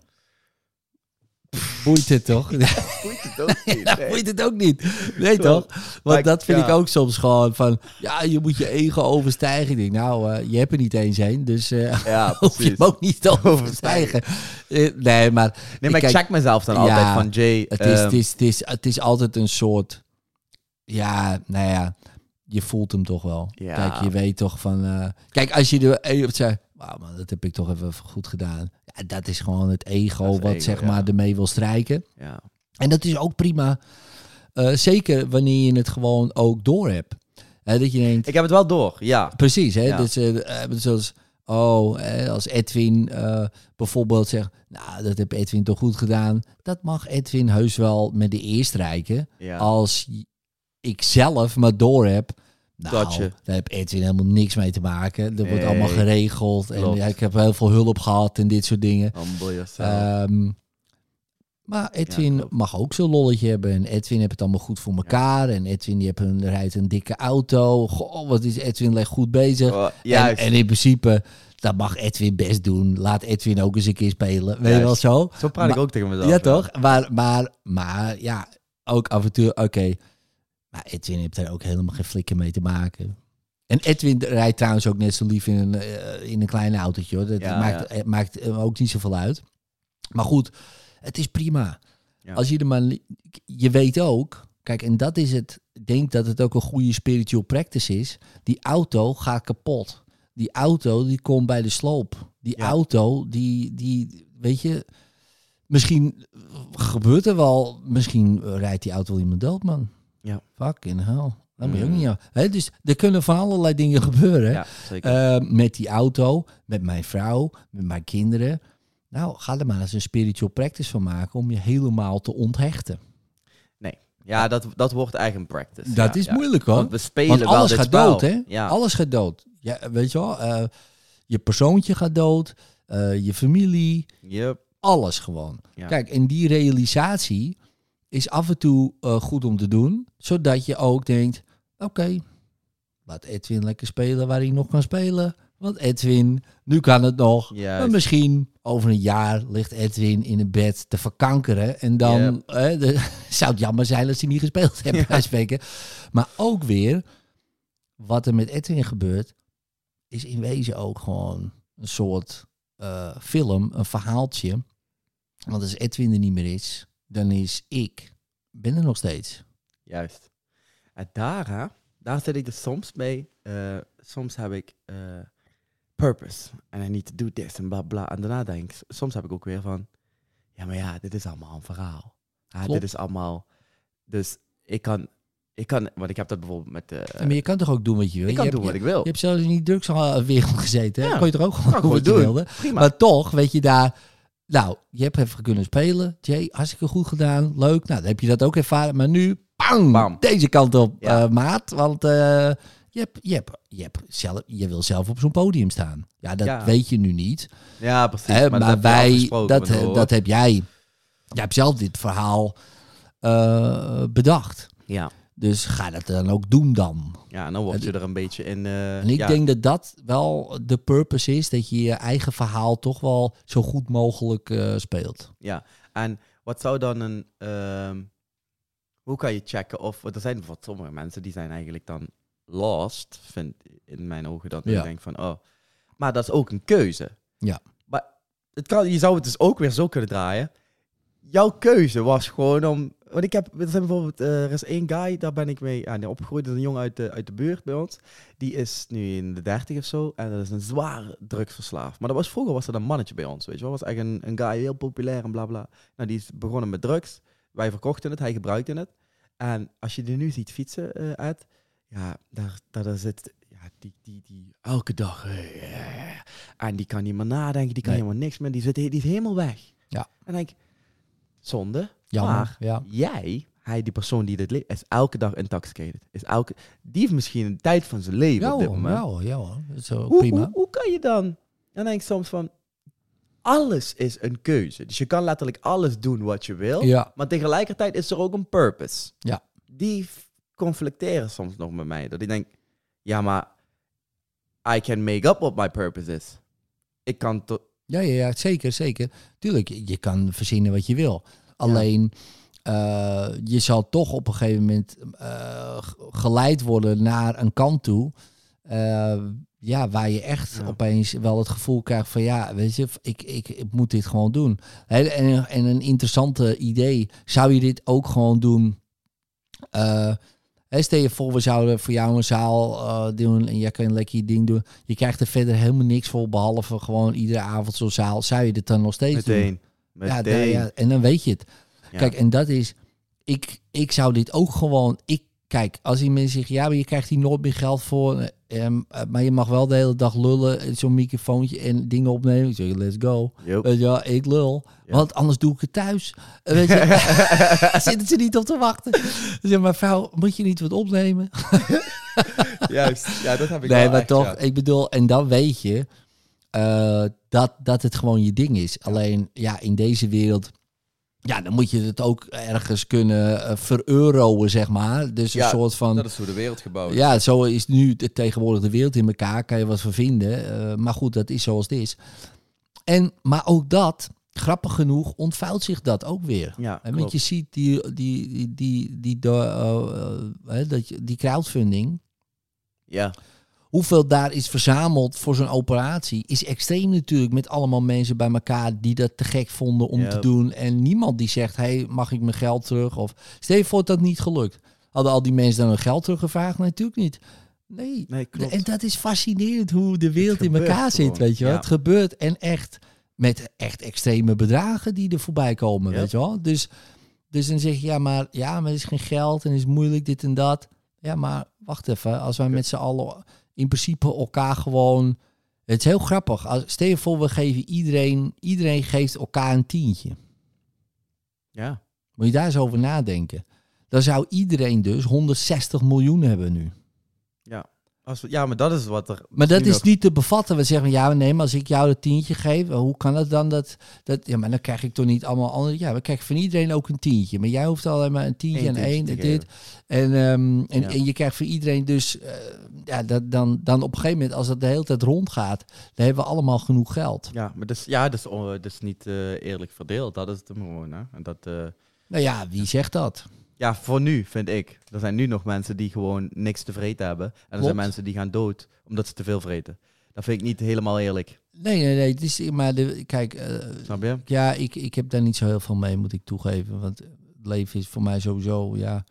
Boeit het toch? Boeit het ook niet, Ja, nee. boeit het ook niet. Nee Klopt. toch? Want dat vind ja. ik ook soms gewoon van... Ja, je moet je ego overstijgen. Ik denk, nou, eh, je hebt er niet eens een. Dus eh Ja, hoef je hem ook niet te overstijgen. Eh, nee, maar... Nee, maar ik check mezelf dan altijd van Jay. Het is, ehm, het, is, het, is, het is altijd een soort... Ja, nou ja, je voelt hem toch wel. Ja. Kijk, je weet toch van... kijk, als je er zegt... Wauw, man, dat heb ik toch even goed gedaan. Ja, dat is gewoon het ego wat ego, zeg ja. maar ermee wil strijken. ja. En dat is ook prima. Eh, zeker wanneer je het gewoon ook door hebt. Hè, dat je denkt, Ik heb het wel door, ja. precies, hè, Ja. dat ze eh, zoals, oh, hè, als Edwin eh, bijvoorbeeld zegt, nou, dat heb Edwin toch goed gedaan. Dat mag Edwin heus wel met de eerst rijken. Als ik zelf maar door heb, nou, Dat je- daar heb Edwin helemaal niks mee te maken. Dat wordt allemaal geregeld. En ja, ik heb heel veel hulp gehad en dit soort dingen. Ehm, maar Edwin mag ook zo'n lolletje hebben. En Edwin heeft het allemaal goed voor elkaar. En Edwin die heeft een, rijdt een dikke auto. Goh, wat is Edwin leg goed bezig. Oh, En, juist. en in principe, dat mag Edwin best doen. Laat Edwin ook eens een keer spelen. Weet je wel zo? Zo praat ik ook tegen mezelf. Ja, toch? Maar, maar, maar ja, ook af en toe, oké. Maar Edwin heeft daar ook helemaal geen flikker mee te maken. En Edwin rijdt trouwens ook net zo lief in een, eh, in een klein autootje. Hoor. Dat Ja, maakt, eh, maakt ook niet zoveel uit. Maar goed, het is prima. Ja. Als je er maar... Je weet ook... Kijk, en dat is het... Ik denk dat het ook een goede spiritual practice is. Die auto gaat kapot. Die auto, die komt bij de sloop. Die auto, die, die... Weet je... Misschien gebeurt er wel... Misschien rijdt die auto wel iemand dood, man. Ja. Fucking hell. Dat moet je ook Mm. niet aan. Dus er kunnen van allerlei dingen gebeuren. Ja, zeker. Eh, met die auto, met mijn vrouw, met mijn kinderen. Nou, ga er maar eens een spiritual practice van maken om je helemaal te onthechten. ja, dat, dat wordt eigen practice. dat ja, is ja. moeilijk hoor. Want we spelen Want wel alles dit gaat spel. dood, hè? Ja. Alles gaat dood. Ja, weet je wel, eh, je persoontje gaat dood, eh, je familie, Yep. alles gewoon. Kijk, en die realisatie is af en toe eh, goed om te doen, zodat je ook denkt, oké, laat Edwin lekker spelen waar hij nog kan spelen. Want Edwin, nu kan het nog. Juist. Maar misschien over een jaar ligt Edwin in een bed te verkankeren. En dan Yep. eh, de- zou het jammer zijn als hij niet gespeeld heeft, Ja. bij spreken. Maar ook weer, wat er met Edwin gebeurt, is in wezen ook gewoon een soort eh, film, een verhaaltje. Want als Edwin er niet meer is, dan is ik, ben er nog steeds. Juist. En daar, hè, daar zit ik er soms mee. eh, soms heb ik eh, purpose. En I need to do this en bla bla. En daarna denk ik, soms heb ik ook weer van, ja, maar ja, dit is allemaal een verhaal. Ja, dit is allemaal. Dus ik kan, ik kan, want ik heb dat bijvoorbeeld met. eh maar je kan toch ook doen wat je wil? ik kan je doen hebt, wat je, ik wil. je hebt zelfs in die drugswereld gezeten. Hè? Ja. Kon je toch ook gewoon doen wat je wilde? Prima. Maar toch, weet je daar... Nou, je hebt even kunnen spelen. Jay, hartstikke goed gedaan. Leuk. Nou, dan heb je dat ook ervaren. Maar nu, bang, Bam. deze kant op, Ja. eh, maat. Want eh, je, hebt, je, hebt, je, hebt zelf, je wil zelf op zo'n podium staan. Ja, dat Ja. weet je nu niet. ja, precies. Hè, dat maar je wij, dat, dat heb jij... Jij hebt zelf dit verhaal eh, bedacht. Ja. Dus ga dat dan ook doen dan. ja, dan word je er een beetje in. eh, En ik ja, denk dat dat wel de purpose is. Dat je je eigen verhaal toch wel zo goed mogelijk eh, speelt. Ja, en wat zou dan een... ehm, hoe kan je checken of... Er zijn bijvoorbeeld sommige mensen die zijn eigenlijk dan lost, vind in mijn ogen. Dat Ja. ik denk van, oh... Maar dat is ook een keuze. Ja. Maar het kan, je zou het dus ook weer zo kunnen draaien. Jouw keuze was gewoon om... Want ik heb... Er, zijn bijvoorbeeld, eh, er is één guy, daar ben ik mee ja, nee, opgegroeid. Dat is een jongen uit de, uit de buurt bij ons. Die is nu in de dertig of zo. En dat is een zware drugsverslaafd. Maar dat was, vroeger was er een mannetje bij ons, weet je wel. was echt een, een guy, heel populair en bla bla. Nou, die is begonnen met drugs. Wij verkochten het, hij gebruikte het. En als je die nu ziet fietsen, eh uit, ja, daar, daar, daar zit, ja, die, die, die, elke dag, eh, en die kan niet meer nadenken, die kan Nee. helemaal niks meer, die, zit, die is helemaal weg. Ja. En ik, zonde, Jammer. maar ja. jij, hij, die persoon die dit leeft, is elke dag intoxicated. Is elke, die heeft misschien een tijd van zijn leven Ja op dit hoor, moment. ja hoor, ja hoor. Dat is ook Hoe, prima. hoe, hoe kan je dan? En dan denk ik soms van, alles is een keuze. Dus je kan letterlijk alles doen wat je wil. Ja, Maar tegelijkertijd is er ook een purpose. Ja. Die conflicteren soms nog met mij. Dat ik denk, ja, maar I can make up what my purpose is. Ik kan tot... ja, ja, ja, zeker, zeker. Tuurlijk, je, je kan verzinnen wat je wil. Alleen, eh, je zal toch op een gegeven moment eh, geleid worden naar een kant toe. eh, ja, waar je echt Ja. opeens wel het gevoel krijgt van ja, weet je, ik, ik, ik moet dit gewoon doen. En, en een interessante idee, zou je dit ook gewoon doen? Hè, stel je voor, we zouden voor jou een zaal eh, doen en jij kan lekker je ding doen. Je krijgt er verder helemaal niks voor, behalve gewoon iedere avond zo'n zaal. Zou je dit dan nog steeds doen? Meteen. Ja, Meteen. da- ja, en dan weet je het. Ja. Kijk, en dat is, ik, ik zou dit ook gewoon, ik, kijk, als mensen zeggen, ja, maar je krijgt hier nooit meer geld voor, eh, ehm, eh, maar je mag wel de hele dag lullen, zo'n microfoontje en dingen opnemen. Ik zeg, let's go. Wel, ik lul. Ja. Want anders doe ik het thuis. Eh, Weet je, zitten ze niet op te wachten. Ze zeggen, maar vrouw, moet je niet wat opnemen? Juist, ja, dat heb ik Nee, maar toch, ja. ik bedoel, en dan weet je dat, dat het gewoon je ding is. Alleen, ja, in deze wereld, ja, dan moet je het ook ergens kunnen eh vereuroen, zeg maar. Dus een Ja, soort van... Dat is hoe de wereld gebouwd is. Ja, zo is nu de, tegenwoordig de wereld in elkaar. Kan je wat van vinden. eh, maar goed, dat is zoals het is. En, maar ook dat, grappig genoeg, ontvouwt zich dat ook weer. Ja, En want klopt. je ziet die, die, die, die, die, eh, eh, dat je- die crowdfunding, Ja, hoeveel daar is verzameld voor zo'n operatie, is extreem natuurlijk met allemaal mensen bij elkaar die dat te gek vonden om te doen. En niemand die zegt, hey, mag ik mijn geld terug? Of stel je voor dat niet gelukt. Hadden al die mensen dan hun geld teruggevraagd? Nee, natuurlijk niet. Nee. nee, klopt. En dat is fascinerend hoe de wereld in elkaar zit, gewoon, weet je wel. ja. Het gebeurt en echt met echt extreme bedragen die er voorbij komen, weet je wel. Dus, dus dan zeg je, ja maar, ja, maar er is geen geld en het is moeilijk dit en dat. Ja, maar wacht even, als wij met z'n allen in principe elkaar gewoon... Het is heel grappig. Als, stel je voor, we geven iedereen, iedereen geeft elkaar een tientje. Ja, Moet je daar eens over nadenken. Dan zou iedereen dus 160 miljoen hebben nu. Als we, ja, maar dat is wat er... Maar dat is nog- niet te bevatten. We zeggen, ja, nee, maar als ik jou dat tientje geef, hoe kan het dan dat, dat... Ja, maar dan krijg ik toch niet allemaal andere... Ja, we krijgen van iedereen ook een tientje. Maar jij hoeft alleen maar een tientje Eén en één en dit. En, ehm, en, Ja. en je krijgt van iedereen dus... eh, ja, dat, dan, dan op een gegeven moment, als dat de hele tijd rondgaat... dan hebben we allemaal genoeg geld. Ja, maar dus, ja, dat is, dat is niet eh, eerlijk verdeeld. Dat is het hem gewoon, hè. En dat... eh, Nou ja, wie zegt dat? Ja, voor nu vind ik. Er zijn nu nog mensen die gewoon niks te vreten hebben. En er Klopt. zijn mensen die gaan dood omdat ze te veel vreten. Dat vind ik niet helemaal eerlijk. Nee, nee, nee. Het is, maar de, kijk, eh, Snap je? ja, ik, ik heb daar niet zo heel veel mee, moet ik toegeven. Want het leven is voor mij sowieso, ja,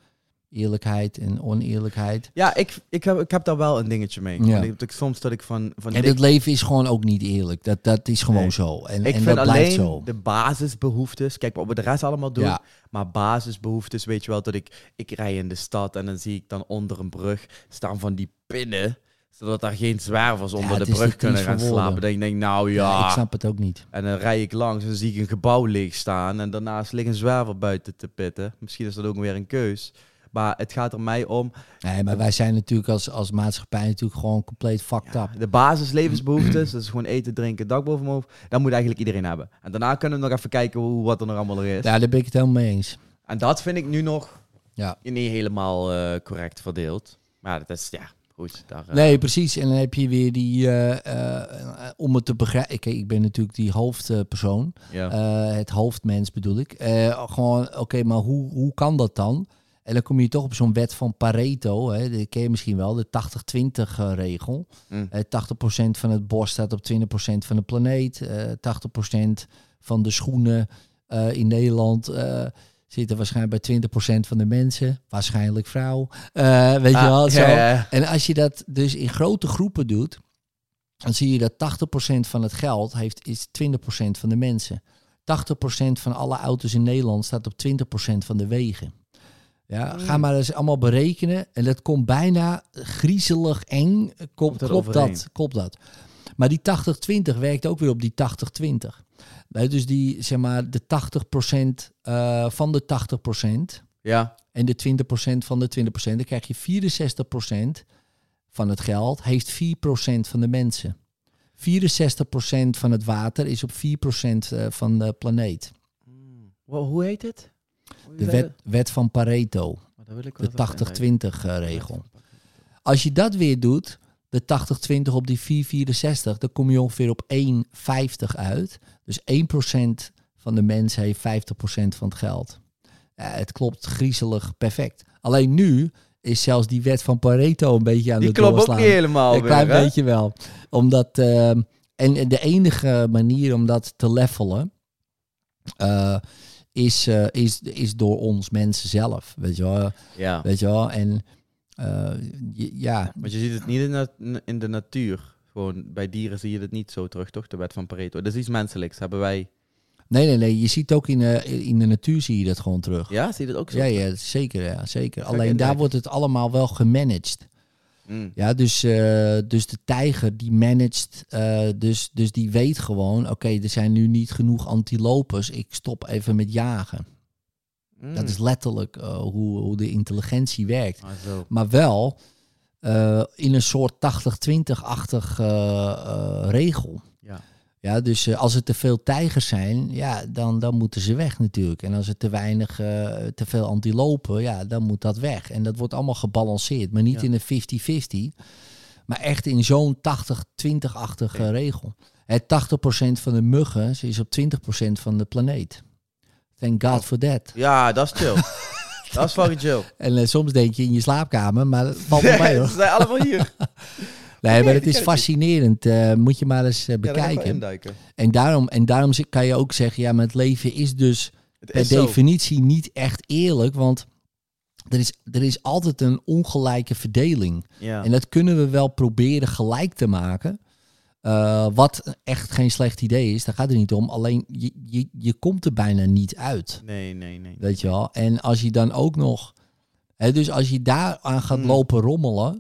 eerlijkheid en oneerlijkheid. Ja, ik, ik, heb, ik heb daar wel een dingetje mee. Ja. Want ik, ik- soms dat ik van... van En het leven is gewoon ook niet eerlijk. Dat, dat is gewoon Nee. zo. En, ik en vind dat alleen zo. de basisbehoeftes... Kijk, wat we de rest allemaal doen... Ja. Maar basisbehoeftes, weet je wel, dat ik... Ik rij in de stad en dan zie ik dan onder een brug staan van die pinnen... zodat daar geen zwervers onder de brug kunnen gaan slapen. Dan denk ik, nou Ja, ja... ik snap het ook niet. En dan rij ik langs en zie ik een gebouw leeg staan. En daarnaast ligt een zwerver buiten te pitten. Misschien is dat ook weer een keus. Maar het gaat er mij om. Nee, maar wij zijn natuurlijk als, als maatschappij natuurlijk gewoon compleet fucked ja, up. de basislevensbehoeftes. dat is gewoon eten, drinken, dak boven mijn hoofd. Dat moet eigenlijk iedereen hebben. En daarna kunnen we nog even kijken hoe, wat er nog allemaal er is. Ja, daar ben ik het helemaal mee eens. En dat vind ik nu nog Ja. niet helemaal eh, correct verdeeld. Maar dat is, ja, goed. Daar, eh, Nee, precies. En dan heb je weer die, eh, om het te begrijpen. Ik ben natuurlijk die hoofdpersoon. ja. Het hoofdmens bedoel ik. Gewoon, oké, maar hoe, hoe kan dat dan? En dan kom je toch op zo'n wet van Pareto. Hè, die ken je misschien wel, de 80-20 eh, regel. Mm. Eh 80% van het bos staat op 20% van de planeet. Eh 80% van de schoenen eh, in Nederland eh, zitten waarschijnlijk bij 20% van de mensen. Waarschijnlijk vrouw. Eh, weet je Ah, wel? Zo. En als je dat dus in grote groepen doet, dan zie je dat 80% van het geld heeft, is 20% van de mensen. 80% van alle auto's in Nederland staat op 20% van de wegen. Ja, ga Mm. maar eens allemaal berekenen. En dat komt bijna griezelig eng. Klopt, dat klopt dat? Klopt dat? Maar die 80-20 werkt ook weer op die 80-20. Nee, Dus die, zeg maar, de 80% eh, van de 80% ja. en de 20% van de 20%, dan krijg je 64% van het geld, heeft 4% van de mensen. 64% van het water is op 4% eh, van de planeet. Mm. Hoe heet het? De wet, wet van Pareto, de even inleiden. 80-20 eh, regel. Als je dat weer doet, de 80-20 op die 464, dan kom je ongeveer op 1,50 uit. Dus 1% van de mensen heeft 50% van het geld. Ja, het klopt griezelig perfect. Alleen nu is zelfs die wet van Pareto een beetje aan Die het klopt ook doorslaan. niet helemaal Een weer, klein hè? beetje wel. Omdat, eh, en, en de enige manier om dat te levelen eh, is, eh, is, is door ons mensen zelf. Weet je wel? Ja. Weet je wel? En eh, ja, Want je ziet het niet in, de- in de natuur. Gewoon bij dieren zie je het niet zo terug, toch? De wet van Pareto. Dat is iets menselijks. Hebben wij Nee, nee, nee. Je ziet ook in, de in de natuur zie je dat gewoon terug. Ja, zie je dat ook zo? Ja, ja, zeker. Ja, zeker. Alleen daar wordt het allemaal wel gemanaged. Mm. Ja, dus, eh, dus de tijger die managt, eh, dus, dus die weet gewoon, oké, er zijn nu niet genoeg antilopes, ik stop even met jagen. Mm. Dat is letterlijk eh, hoe, hoe de intelligentie werkt. Ah. Maar wel in een soort 80-20-achtig eh, eh, regel. Ja. Dus eh, als er te veel tijgers zijn, ja, dan, dan moeten ze weg natuurlijk. En als er te weinig, eh, te veel antilopen, ja, dan moet dat weg. En dat wordt allemaal gebalanceerd, maar niet Ja. in een 50-50, maar echt in zo'n 80-20-achtige Oké. regel. Het 80% van de muggen is op 20% van de planeet. Thank God Oh. for that. Ja, dat is chill. dat is fucking chill. En eh, soms denk je in je slaapkamer, maar dat valt wel mee hoor. Ze zijn allemaal hier. Nee, maar het is fascinerend. eh, moet je maar eens eh, bekijken. en, daarom, en daarom kan je ook zeggen, ja, maar het leven is dus per zo. definitie niet echt eerlijk. Want er is, er is altijd een ongelijke verdeling. Ja. En dat kunnen we wel proberen gelijk te maken. Eh, wat echt geen slecht idee is, daar gaat het niet om. Alleen je, je, je komt er bijna niet uit. Nee, nee, nee. Weet je wel? En als je dan ook nog. Hè, dus als je daar aan gaat Mm. lopen rommelen.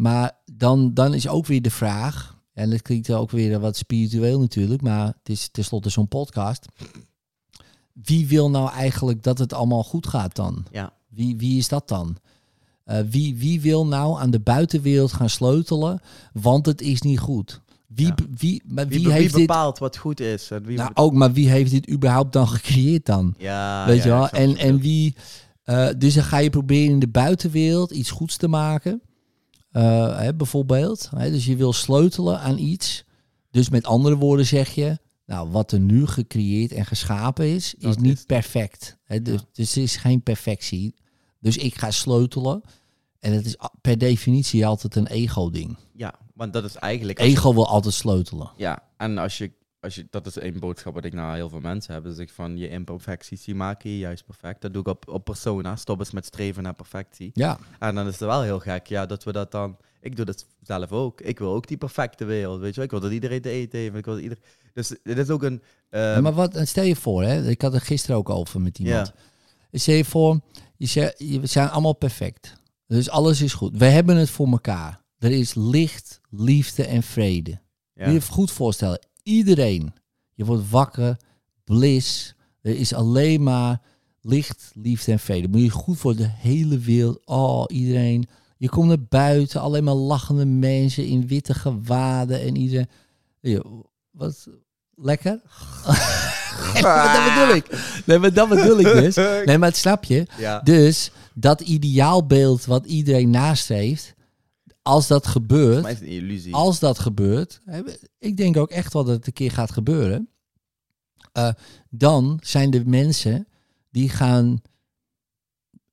Maar dan, dan is ook weer de vraag. En dat klinkt ook weer wat spiritueel natuurlijk. Maar het is tenslotte zo'n podcast. Wie wil nou eigenlijk dat het allemaal goed gaat dan? Ja. Wie, wie is dat dan? Eh, wie, wie wil nou aan de buitenwereld gaan sleutelen? Want het is niet goed. Wie, Ja. wie, maar Wie, wie, be- wie heeft dit. bepaalt wat goed is? En wie Nou, ook, maar wie heeft dit überhaupt dan gecreëerd dan? ja, Weet ja, je wel? En, en wie. eh, dus dan ga je proberen in de buitenwereld iets goeds te maken. Eh, hè, bijvoorbeeld. Hè, dus je wil sleutelen aan iets. Dus met andere woorden zeg je. Nou, wat er nu gecreëerd en geschapen is, is Dat niet is- perfect. Hè, dus, Ja. dus er is geen perfectie. Dus ik ga sleutelen. En het is per definitie altijd een ego-ding. Ja, want dat is eigenlijk... je- Ego wil altijd sleutelen. Ja, en als je, als je... Dat is één boodschap wat ik naar heel veel mensen heb. Dus ik van je imperfecties, die maken je juist perfect. Dat doe ik op, op persona. Stop eens met streven naar perfectie. Ja, En dan is het wel heel gek, ja, dat we dat dan... Ik doe dat zelf ook. Ik wil ook die perfecte wereld, weet je wel. Ik wil dat iedereen te eten heeft. Ik wil dat ieder... Dus het is ook een... ehm, Ja, maar wat, stel je voor, hè, ik had het gisteren ook over met iemand. Ja. Stel je voor, je zegt, je- we zijn allemaal perfect. Dus alles is goed. We hebben het voor elkaar. Er is licht, liefde en vrede. ja. Moet je je goed voorstellen. Iedereen. Je wordt wakker, bliss. Er is alleen maar licht, liefde en vrede. Moet je goed voor de hele wereld. Oh, iedereen. Je komt naar buiten, alleen maar lachende mensen in witte gewaden en iedereen. Wat lekker. Dat bedoel ik. Nee, maar dat bedoel ik dus. Nee, maar het snap je. ja. Dus dat ideaalbeeld wat iedereen nastreeft, als dat gebeurt, mij is het een illusie. als dat gebeurt, ik denk ook echt wel dat het een keer gaat gebeuren, eh, dan zijn de mensen die gaan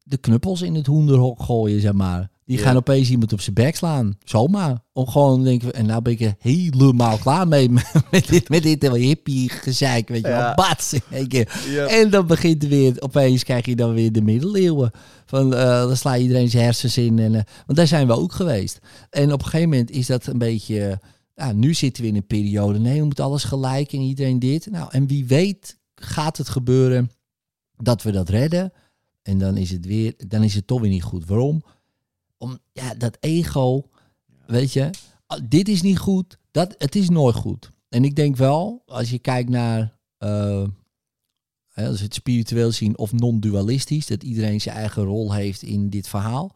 de knuppels in het hoenderhok gooien, zeg maar. Die Ja. gaan opeens iemand op zijn bek slaan. Zomaar. Om gewoon te denken, en nou ben ik er helemaal klaar mee met dit, met dit hippie gezeik, weet je wel. Ja. Bats één keer. Ja. En dan begint er weer, opeens krijg je dan weer de middeleeuwen. Van, eh, dan sla je iedereen zijn hersens in. En, eh, want daar zijn we ook geweest. En op een gegeven moment is dat een beetje... eh, nou, nu zitten we in een periode. Nee, we moeten alles gelijk en iedereen dit. Nou, en wie weet gaat het gebeuren dat we dat redden. En dan is het weer, dan is het toch weer niet goed. Waarom? Om, ja, dat ego, weet je, ah, dit is niet goed. Dat, het is nooit goed. En ik denk wel, als je kijkt naar, hè, als we het spiritueel zien of non-dualistisch, dat iedereen zijn eigen rol heeft in dit verhaal.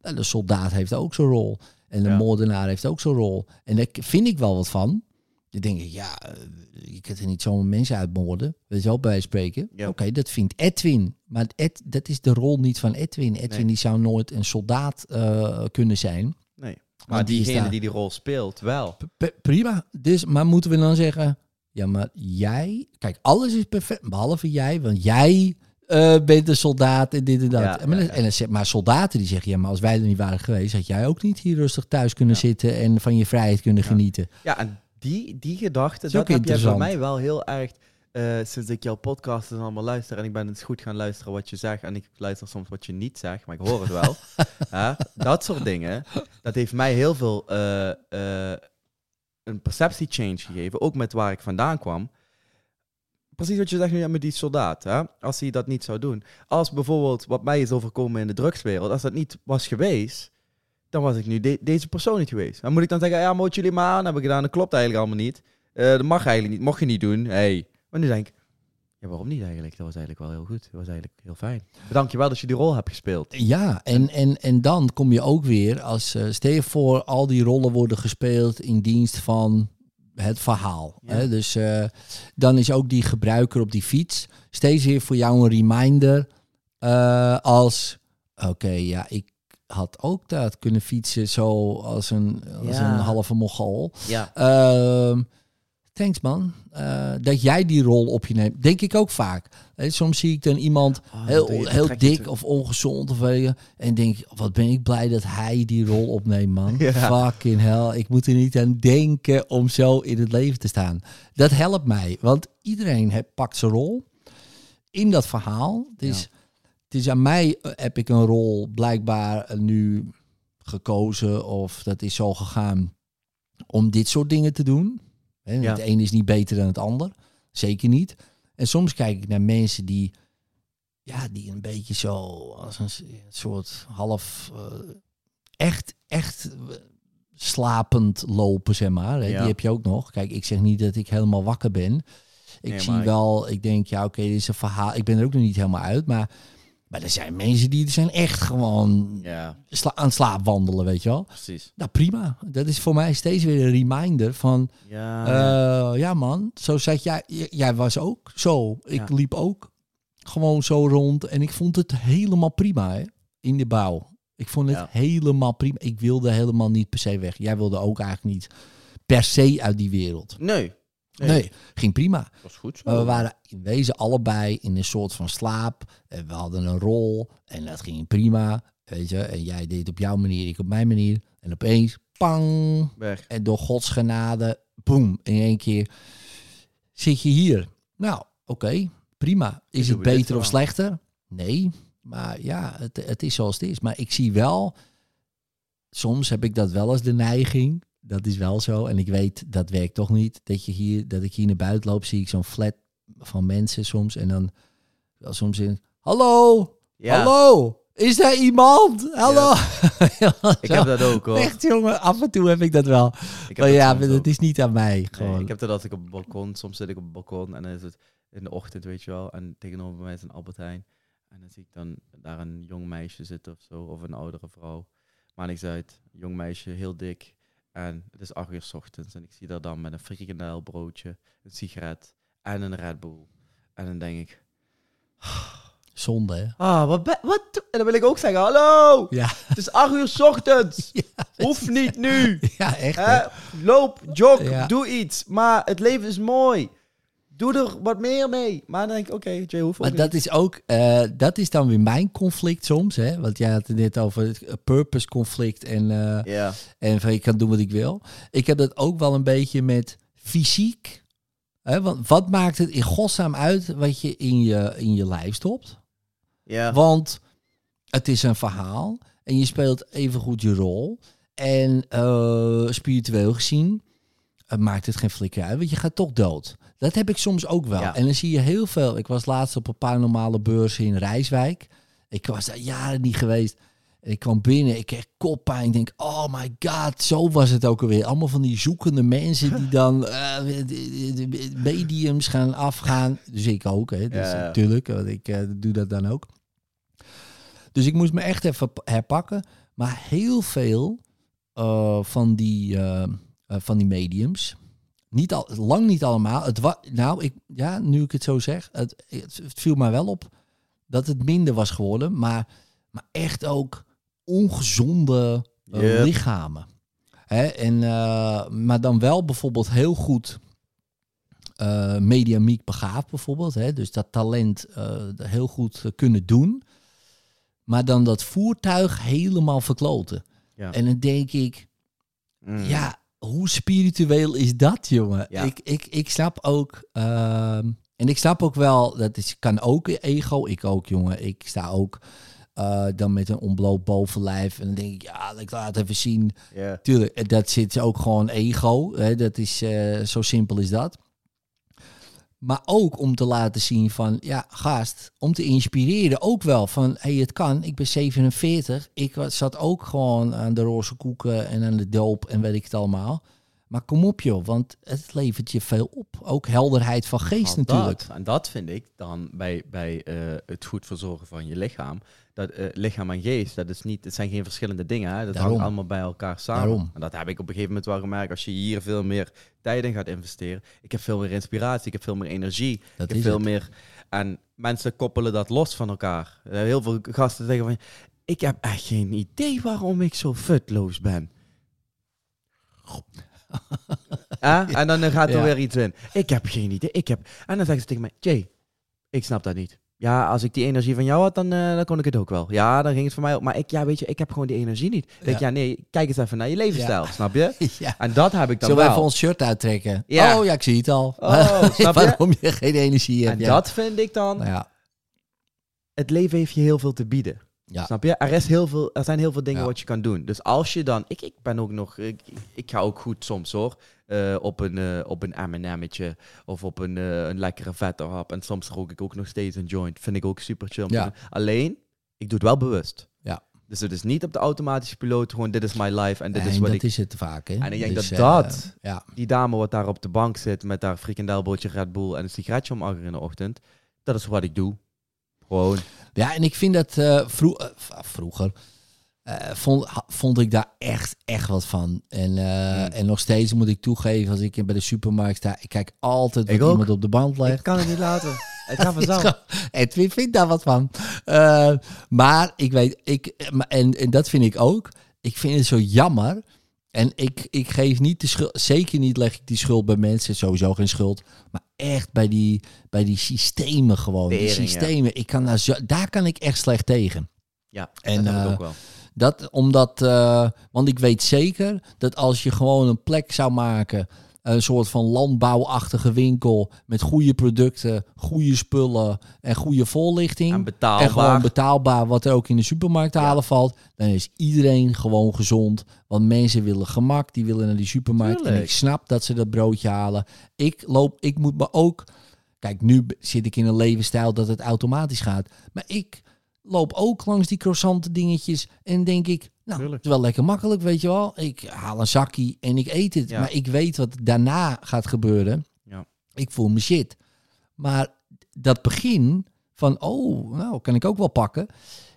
De soldaat heeft ook zijn rol. En de Ja. moordenaar heeft ook zijn rol. En daar vind ik wel wat van. Dan denk ik, ja, eh, je kunt er niet zomaar mensen uitmoorden. Weet je wel, bij spreken. Ja. Oké, dat vindt Edwin. Maar Ed, dat is de rol niet van Edwin. Edwin Nee. die zou nooit een soldaat eh, kunnen zijn. Nee. Maar diegene die die rol speelt, wel. P- prima. Dus, maar moeten we dan zeggen... Ja, maar jij... Kijk, alles is perfect, behalve jij. Want jij eh, bent een soldaat en dit en dat. Ja, En maar, ja, en dan maar soldaten die zeggen... Ja, maar als wij er niet waren geweest... had jij ook niet hier rustig thuis kunnen zitten... en van je vrijheid kunnen genieten. Ja, en die, die gedachte, dat heb jij voor mij wel heel erg... eh, sinds ik jouw podcast en allemaal luister en ik ben eens goed gaan luisteren wat je zegt en ik luister soms wat je niet zegt, maar ik hoor het wel. Hè? Dat soort dingen, dat heeft mij heel veel eh, een perceptie change gegeven, ook met waar ik vandaan kwam. precies wat je zegt nu met die soldaat. Hè? Als hij dat niet zou doen. Als bijvoorbeeld wat mij is overkomen in de drugswereld. Als dat niet was geweest. Dan was ik nu de- deze persoon niet geweest. Dan moet ik dan zeggen, ja, moet jullie maar aan hebben gedaan. Dat klopt eigenlijk allemaal niet. Eh, dat mag eigenlijk niet. Mocht je niet doen. Hey. Maar nu denk ik, ja, waarom niet eigenlijk? Dat was eigenlijk wel heel goed. Dat was eigenlijk heel fijn. Bedankt je wel dat je die rol hebt gespeeld. Ja, en, en, en dan kom je ook weer als, stel je voor, al die rollen worden gespeeld in dienst van het verhaal. Ja. Hè? Dus eh, dan is ook die gebruiker op die fiets steeds weer voor jou een reminder eh, als, oké, ja, ik had ook dat kunnen fietsen zo als een, als Ja. een halve mogol. Ja. Thanks man, Eh, dat jij die rol op je neemt. Denk ik ook vaak. Hè, soms zie ik dan iemand Oh, heel, je- heel dik of ongezond of en denk wat ben ik blij dat hij die rol opneemt man. Ja. Fucking hell, ik moet er niet aan denken om zo in het leven te staan. Dat helpt mij, want iedereen pakt zijn rol in dat verhaal. Het is, Ja. het is aan mij eh, heb ik een rol blijkbaar nu gekozen of dat is zo gegaan om dit soort dingen te doen. Hè, Ja. Het een is niet beter dan het ander. Zeker niet. En soms kijk ik naar mensen die, ja, die een beetje zo als een soort half eh, echt, echt eh, slapend lopen, zeg maar. Hè. Ja. Die heb je ook nog. Kijk, ik zeg niet dat ik helemaal wakker ben. Ik Nee, zie wel, ik denk, ja, oké, dit is een verhaal. Ik ben er ook nog niet helemaal uit, maar, maar er zijn mensen die zijn echt gewoon Ja, sla aan het slaapwandelen, weet je wel. precies. Nou, prima. Dat is voor mij steeds weer een reminder van, Ja. eh, ja man, zo zat jij, jij was ook zo. Ik Ja. liep ook gewoon zo rond en ik vond het helemaal prima hè, in de bouw. Ik vond het Ja. helemaal prima. Ik wilde helemaal niet per se weg. Jij wilde ook eigenlijk niet per se uit die wereld. nee. Nee, ging prima. Was goed zo. Maar we waren in wezen allebei in een soort van slaap. En we hadden een rol en dat ging prima. Weet je, en jij deed op jouw manier, ik op mijn manier. En opeens, pang, Weg. en door Gods genade, boem, in één keer zit je hier. Nou, oké, prima. Is het beter of slechter? Nee, maar ja, het, het is zoals het is. Maar ik zie wel, soms heb ik dat wel eens de neiging. Dat is wel zo. En ik weet, dat werkt toch niet. Dat, je hier, dat ik hier naar buiten loop, zie ik zo'n flat van mensen soms. En dan wel soms in, hallo, Ja, hallo, is daar iemand? Hallo. ik heb dat ook hoor. Echt jongen, af en toe heb ik dat wel. Ik Maar dat ja, ook. het is niet aan mij. Nee, Gewoon. ik heb dat als ik op het balkon, soms zit ik op het balkon en dan is het in de ochtend, weet je wel. En tegenover mij is een Albert Heijn. En dan zie ik dan daar een jong meisje zitten of zo, of een oudere vrouw. Maar niks uit. Jong meisje, heel dik. En het is acht uur 's ochtends. En ik zie daar dan met een frikandelbroodje, een sigaret en een Red Bull. En dan denk ik, Zonde, hè? ah, wat, wat? En dan wil ik ook zeggen, hallo, Ja, het is acht uur 's ochtends. Ja, Hoeft niet nu. ja echt. Hè? Hè? Loop, jog, Ja. doe iets. Maar het leven is mooi. Doe er wat meer mee. Maar dan denk ik, oké, Jay hoeft Maar dat niet. is ook, eh, dat is dan weer mijn conflict soms, hè? Want jij had het net over het eh, purpose conflict en, eh, en van ik kan doen wat ik wil. Ik heb dat ook wel een beetje met fysiek. Hè? Want wat maakt het in godsnaam uit wat je in je, in je lijf stopt? ja. Want het is een verhaal en je speelt even goed je rol. En spiritueel gezien eh, maakt het geen flikker uit, want je gaat toch dood. Dat heb ik soms ook wel. Ja. En dan zie je heel veel. Ik was laatst op een paranormale beurs in Rijswijk. Ik was daar jaren niet geweest. Ik kwam binnen, ik kreeg koppijn. Ik denk, oh my god, zo was het ook alweer. Allemaal van die zoekende mensen die dan de mediums gaan afgaan. Dus ik ook, hè. Dus Ja, natuurlijk, want ik eh, doe dat dan ook. Dus ik moest me echt even herpakken. Maar heel veel van, die, van die mediums, niet al, lang niet allemaal. Het wa, nou, ik, ja, nu ik het zo zeg, het, het, het viel mij wel op dat het minder was geworden. Maar, maar echt ook ongezonde eh, Yep. lichamen. Hè? En, eh, maar dan wel bijvoorbeeld heel goed eh mediamiek begaafd bijvoorbeeld. Hè? Dus dat talent eh, heel goed eh, kunnen doen. Maar dan dat voertuig helemaal verkloten. Ja. En dan denk ik, Mm. ja, hoe spiritueel is dat, jongen? Ja. Ik, ik, ik snap ook, ehm, en ik snap ook wel, dat is, kan ook ego, ik ook, jongen. Ik sta ook eh, dan met een ontbloot bovenlijf en dan denk ik, ja, ik laat het even zien. Ja. Tuurlijk, dat zit ook gewoon ego. Hè? Dat is, eh, zo simpel is dat. Maar ook om te laten zien van, ja, gast, om te inspireren ook wel van, hé, hey, het kan. Ik ben 47. Ik zat ook gewoon aan de roze koeken en aan de doop en weet ik het allemaal. Maar kom op joh, want het levert je veel op. Ook helderheid van geest natuurlijk. Dat, en dat vind ik dan bij, bij eh, het goed verzorgen van je lichaam. Dat eh, lichaam en geest, dat, is niet, het zijn geen verschillende dingen. Hè? Dat Daarom. hangt allemaal bij elkaar samen. Daarom. En dat heb ik op een gegeven moment wel gemerkt. Als je hier veel meer tijd in gaat investeren. Ik heb veel meer inspiratie, ik heb veel meer energie. Dat ik heb veel het. meer... En mensen koppelen dat los van elkaar. Eh, Heel veel gasten zeggen van... Ik heb echt geen idee waarom ik zo futloos ben. En dan gaat er weer iets in. Ik heb geen idee. Ik heb... En dan zeggen ze tegen mij, Jay, ik snap dat niet. Ja, als ik die energie van jou had, dan, eh, dan kon ik het ook wel. Ja, dan ging het voor mij ook. Maar ik, ja, weet je, ik heb gewoon die energie niet. Ik Denk, Ja. ja, nee, kijk eens even naar je levensstijl, Ja. snap je? ja. En dat heb ik dan Zullen we wel. even ons shirt uittrekken? Oh ja, ik zie het al. Oh, snap je? Waarom je geen energie hebt. En dat vind ik dan... Nou ja, Het leven heeft je heel veel te bieden. Ja. Snap je? Er, is heel veel, er zijn heel veel dingen Ja. wat je kan doen. Dus als je dan... Ik, ik ben ook nog... Ik, ik ga ook goed soms hoor. eh, op een, eh, op een M&M'tje of op een, eh, een lekkere vette hap. En soms rook ik ook nog steeds een joint. Vind ik ook super chill. Ja. Alleen, ik doe het wel bewust. Ja. Dus het is niet op de automatische piloot gewoon dit is my life en dit is wat dat ik... is het vaak. Hè? En ik denk Dus, dat dat- ja, Die dame wat daar op de bank zit met haar frikandelbootje Red Bull en een sigaretje om achter in de ochtend. Dat is wat ik doe. Gewoon. Ja, en ik vind dat eh, vro- eh, vroeger eh, vond, vond ik daar echt, echt wat van. En, Hmm. en nog steeds moet ik toegeven, als ik bij de supermarkt sta, ik kijk altijd wat Ik ook. iemand op de band legt. Ik kan het niet laten. Het gaat vanzelf. Edwin vindt daar wat van. Maar ik weet, ik, en, en dat vind ik ook. Ik vind het zo jammer. En ik, ik geef niet de schuld, zeker niet leg ik die schuld bij mensen, sowieso geen schuld. Maar echt bij die, bij die systemen gewoon. Die ja. systemen, ik kan daar, zo, daar kan ik echt slecht tegen. Ja, En, dat ik eh, ook wel. Dat omdat, eh, want ik weet zeker dat als je gewoon een plek zou maken, een soort van landbouwachtige winkel met goede producten, goede spullen en goede voorlichting. En betaalbaar. En gewoon betaalbaar wat er ook in de supermarkt te halen valt. Dan is iedereen gewoon gezond. Want mensen willen gemak, die willen naar die supermarkt. En ik snap dat ze dat broodje halen. Ik loop, ik moet me ook. Kijk, nu zit ik in een levensstijl dat het automatisch gaat. Maar ik loop ook langs die croissante dingetjes. En denk ik, nou, Tuurlijk. het is wel lekker makkelijk, weet je wel. Ik haal een zakje en ik eet het. Ja. Maar ik weet wat daarna gaat gebeuren. Ja. Ik voel me shit. Maar dat begin van, oh, nou, kan ik ook wel pakken.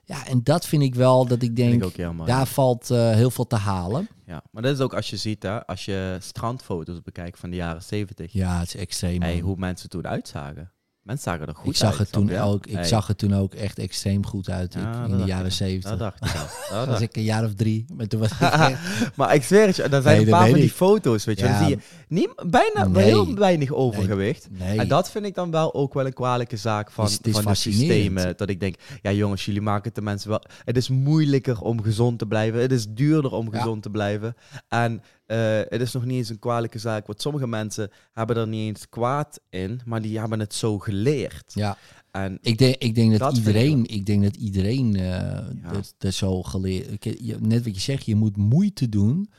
Ja, en dat vind ik wel dat ik denk, ik ook helemaal. daar valt eh, heel veel te halen. Ja, maar dat is ook als je ziet, hè, als je strandfoto's bekijkt van de jaren 70. Ja, het is extreem. Hey, hoe mensen toen uitzagen. Mensen zagen er goed ik zag uit. het toen ook. Ik Hey, zag het toen ook echt extreem goed uit. Ja, in de jaren zeventig. Dat dacht ik. Dat was ik een jaar of drie. Maar toen was echt- Maar ik zweer het je, er zijn Nee, een paar van die ik. foto's, weet je. Ja. Dan zie je niet, bijna Nee. heel weinig overgewicht. Nee. En dat vind ik dan wel ook wel een kwalijke zaak van, het is van de systemen. Dat ik denk, ja jongens, jullie maken het de mensen wel... Het is moeilijker om gezond te blijven. Het is duurder om gezond te blijven. En eh, het is nog niet eens een kwalijke zaak. Want sommige mensen hebben er niet eens kwaad in, maar die hebben het zo geleerd. ja, En ik denk, ik denk dat, iedereen, ik, denk dat iedereen eh dat, dat zo geleerd. Net wat je zegt, je moet moeite doen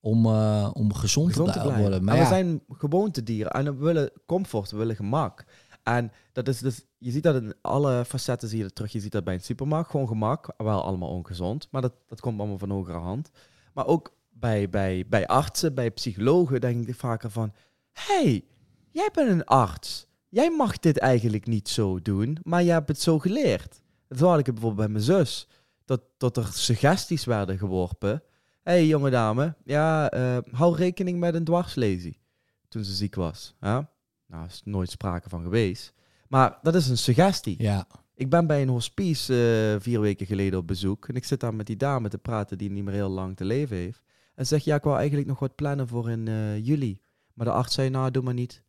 om, eh, om gezond, gezond te worden. Maar ja, we zijn gewoontedieren en we willen comfort, we willen gemak. En dat is dus, je ziet dat in alle facetten zie je dat terug. Je ziet dat bij een supermarkt, gewoon gemak, wel allemaal ongezond, maar dat, dat komt allemaal van hogere hand. Maar ook bij, bij, bij artsen, bij psychologen denk ik vaker van, hey, jij bent een arts. Jij mag dit eigenlijk niet zo doen, maar je hebt het zo geleerd. Dat had ik bijvoorbeeld bij mijn zus. Dat, dat er suggesties werden geworpen. Hé, hey, jonge dame, ja, eh, hou rekening met een dwarslesie. Toen ze ziek was. Ja? Nou, is nooit sprake van geweest. Maar dat is een suggestie. ja, Ik ben bij een hospice eh, vier weken geleden op bezoek. En ik zit daar met die dame te praten die niet meer heel lang te leven heeft. En zeg, ja, ik wou eigenlijk nog wat plannen voor in eh, juli. Maar de arts zei, nou, doe maar niet.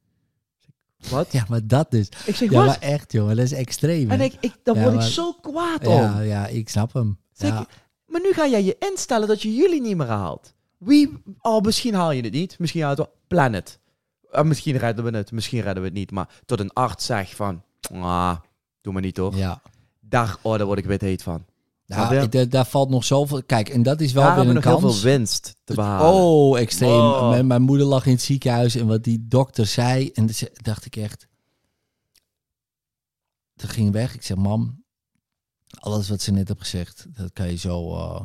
Zeg, Wat? ja, maar dat dus. Ik zeg, Ja, wat? maar echt, jongen, dat is extreem. hè? En ik, ik, Ja, word maar- ik zo kwaad om. ja, ja, ik snap hem. Zeg, Ja, Maar nu ga jij je instellen dat je jullie niet meer haalt. Wie, oh, misschien haal je het niet. Misschien haal je het wel. Plan het. Eh, misschien redden we het, misschien redden we het niet. Maar tot een arts zegt van, ah, doe maar niet toch. ja. Daar, oh, daar word ik wit heet van. Ja, da- daar valt nog zoveel. Kijk, en dat is wel Daar weer een nog heel veel winst te behalen. Oh, extreem. Wow. Mijn, mijn moeder lag in het ziekenhuis en wat die dokter zei, en dus dacht ik echt, toen ging weg. Ik zeg, mam, alles wat ze net heeft gezegd, dat kan je zo uh,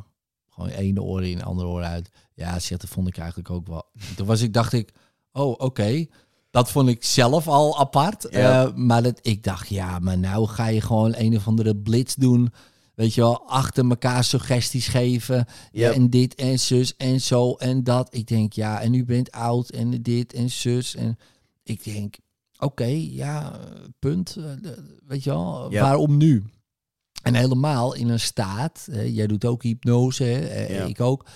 gewoon ene oor in, andere oor uit. Ja, ze zegt, dat vond ik eigenlijk ook wel. Toen was ik, dacht ik, oh, oké. Dat vond ik zelf al apart. Ja. Uh, maar dat, ik dacht, ja, maar nou ga je gewoon een of andere blitz doen. Weet je wel, achter elkaar suggesties geven. Yep. en dit en zus en zo en dat. Ik denk, ja, en u bent oud en dit en zus. En ik denk, oké, ja, punt. Eh, Weet je wel, waarom nu? En helemaal in een staat, hè, jij doet ook hypnose, hè, eh, ik ook.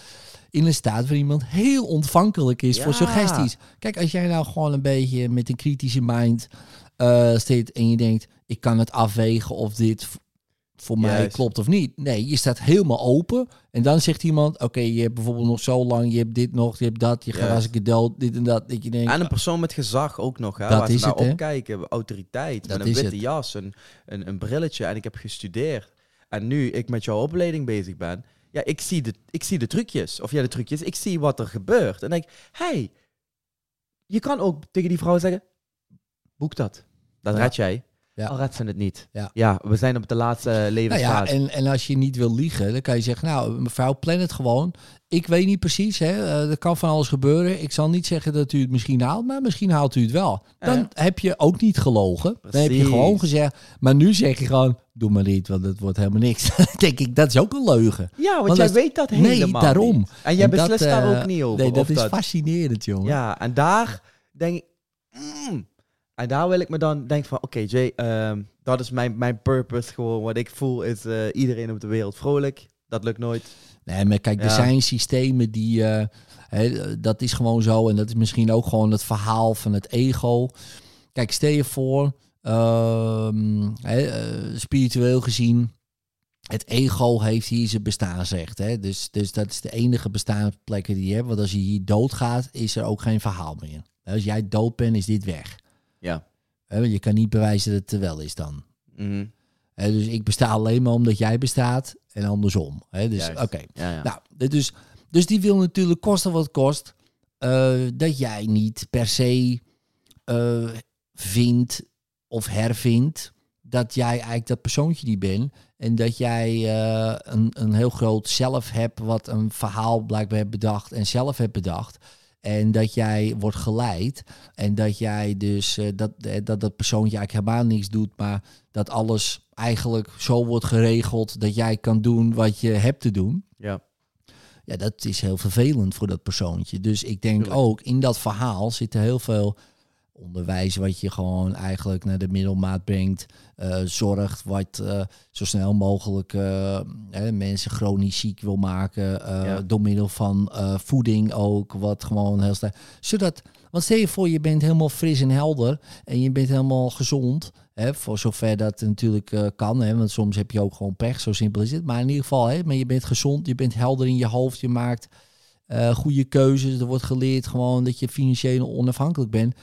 In een staat waar iemand heel ontvankelijk is voor suggesties. Kijk, als jij nou gewoon een beetje met een kritische mind eh zit en je denkt, ik kan het afwegen of dit voor mij Juist. klopt of niet. Nee, je staat helemaal open. En dan zegt iemand, oké, je hebt bijvoorbeeld nog zo lang, je hebt dit nog, je hebt dat, je gaat als ik dood, dit en dat. Dat je denkt, En een persoon met gezag ook nog, hè, Dat waar ze naar opkijken. Autoriteit, Dat met een witte het. jas, een, een, een brilletje. En ik heb gestudeerd. En nu ik met jouw opleiding bezig ben, ja, ik zie de, ik zie de trucjes. Of ja, de trucjes, ik zie wat er gebeurt. En denk, hey, je kan ook tegen die vrouw zeggen, boek dat. Dat Ja. red jij. Ja. Al redt ze het niet. Ja. we zijn op de laatste Nou ja, levensfase. en, en als je niet wil liegen, dan kan je zeggen, nou mevrouw, plan het gewoon. Ik weet niet precies, hè. eh, er kan van alles gebeuren. Ik zal niet zeggen dat u het misschien haalt, maar misschien haalt u het wel. Dan Ja. heb je ook niet gelogen. Dan heb je gewoon gezegd, maar nu zeg je gewoon, doe maar niet, want het wordt helemaal niks. Denk ik, dat is ook een leugen. ja, want, want jij dat- weet dat Nee, helemaal daarom. niet. En jij En dat, beslist daar eh, ook niet over. Nee, dat is fascinerend, jongen. Ja, en daar denk ik... mm. En daar wil ik me dan denken van... Oké, Jay, ehm, dat is mijn, mijn purpose. Gewoon wat ik voel is eh, iedereen op de wereld vrolijk. Dat lukt nooit. Nee, maar kijk, er zijn systemen die. eh, hè, dat is gewoon zo. En dat is misschien ook gewoon het verhaal van het ego. Kijk, stel je voor, ehm, hè, eh, spiritueel gezien. Het ego heeft hier zijn bestaansrecht. Hè? Dus, dus dat is de enige bestaansplek die je hebt. Want als je hier doodgaat, is er ook geen verhaal meer. Als jij dood bent, is dit weg. Ja. Want je kan niet bewijzen dat het er wel is dan. Mhm. Dus ik besta alleen maar omdat jij bestaat en andersom. Dus oké. Ja, ja. Nou, dus, dus die wil natuurlijk kosten wat kost. eh, dat jij niet per se eh, vindt of hervindt dat jij eigenlijk dat persoontje die bent. En dat jij eh, een, een heel groot zelf hebt wat een verhaal blijkbaar hebt bedacht en zelf hebt bedacht. En dat jij wordt geleid. En dat jij dus eh, dat, eh, dat dat persoontje eigenlijk helemaal niks doet. Maar dat alles eigenlijk zo wordt geregeld dat jij kan doen wat je hebt te doen. ja. Ja, dat is heel vervelend voor dat persoontje. Dus ik denk Tuurlijk. ook in dat verhaal zitten heel veel onderwijs wat je gewoon eigenlijk naar de middelmaat brengt. eh, zorgt wat eh, zo snel mogelijk eh, hè, mensen chronisch ziek wil maken. Ja. Door middel van voeding ook. Wat gewoon heel snel. Zodat, want stel je voor, je bent helemaal fris en helder. En je bent helemaal gezond. Hè, voor zover dat natuurlijk kan. Hè, want soms heb je ook gewoon pech. Zo simpel is het. Maar in ieder geval, hè, maar je bent gezond. Je bent helder in je hoofd. Je maakt goede keuzes. Er wordt geleerd gewoon dat je financieel onafhankelijk bent.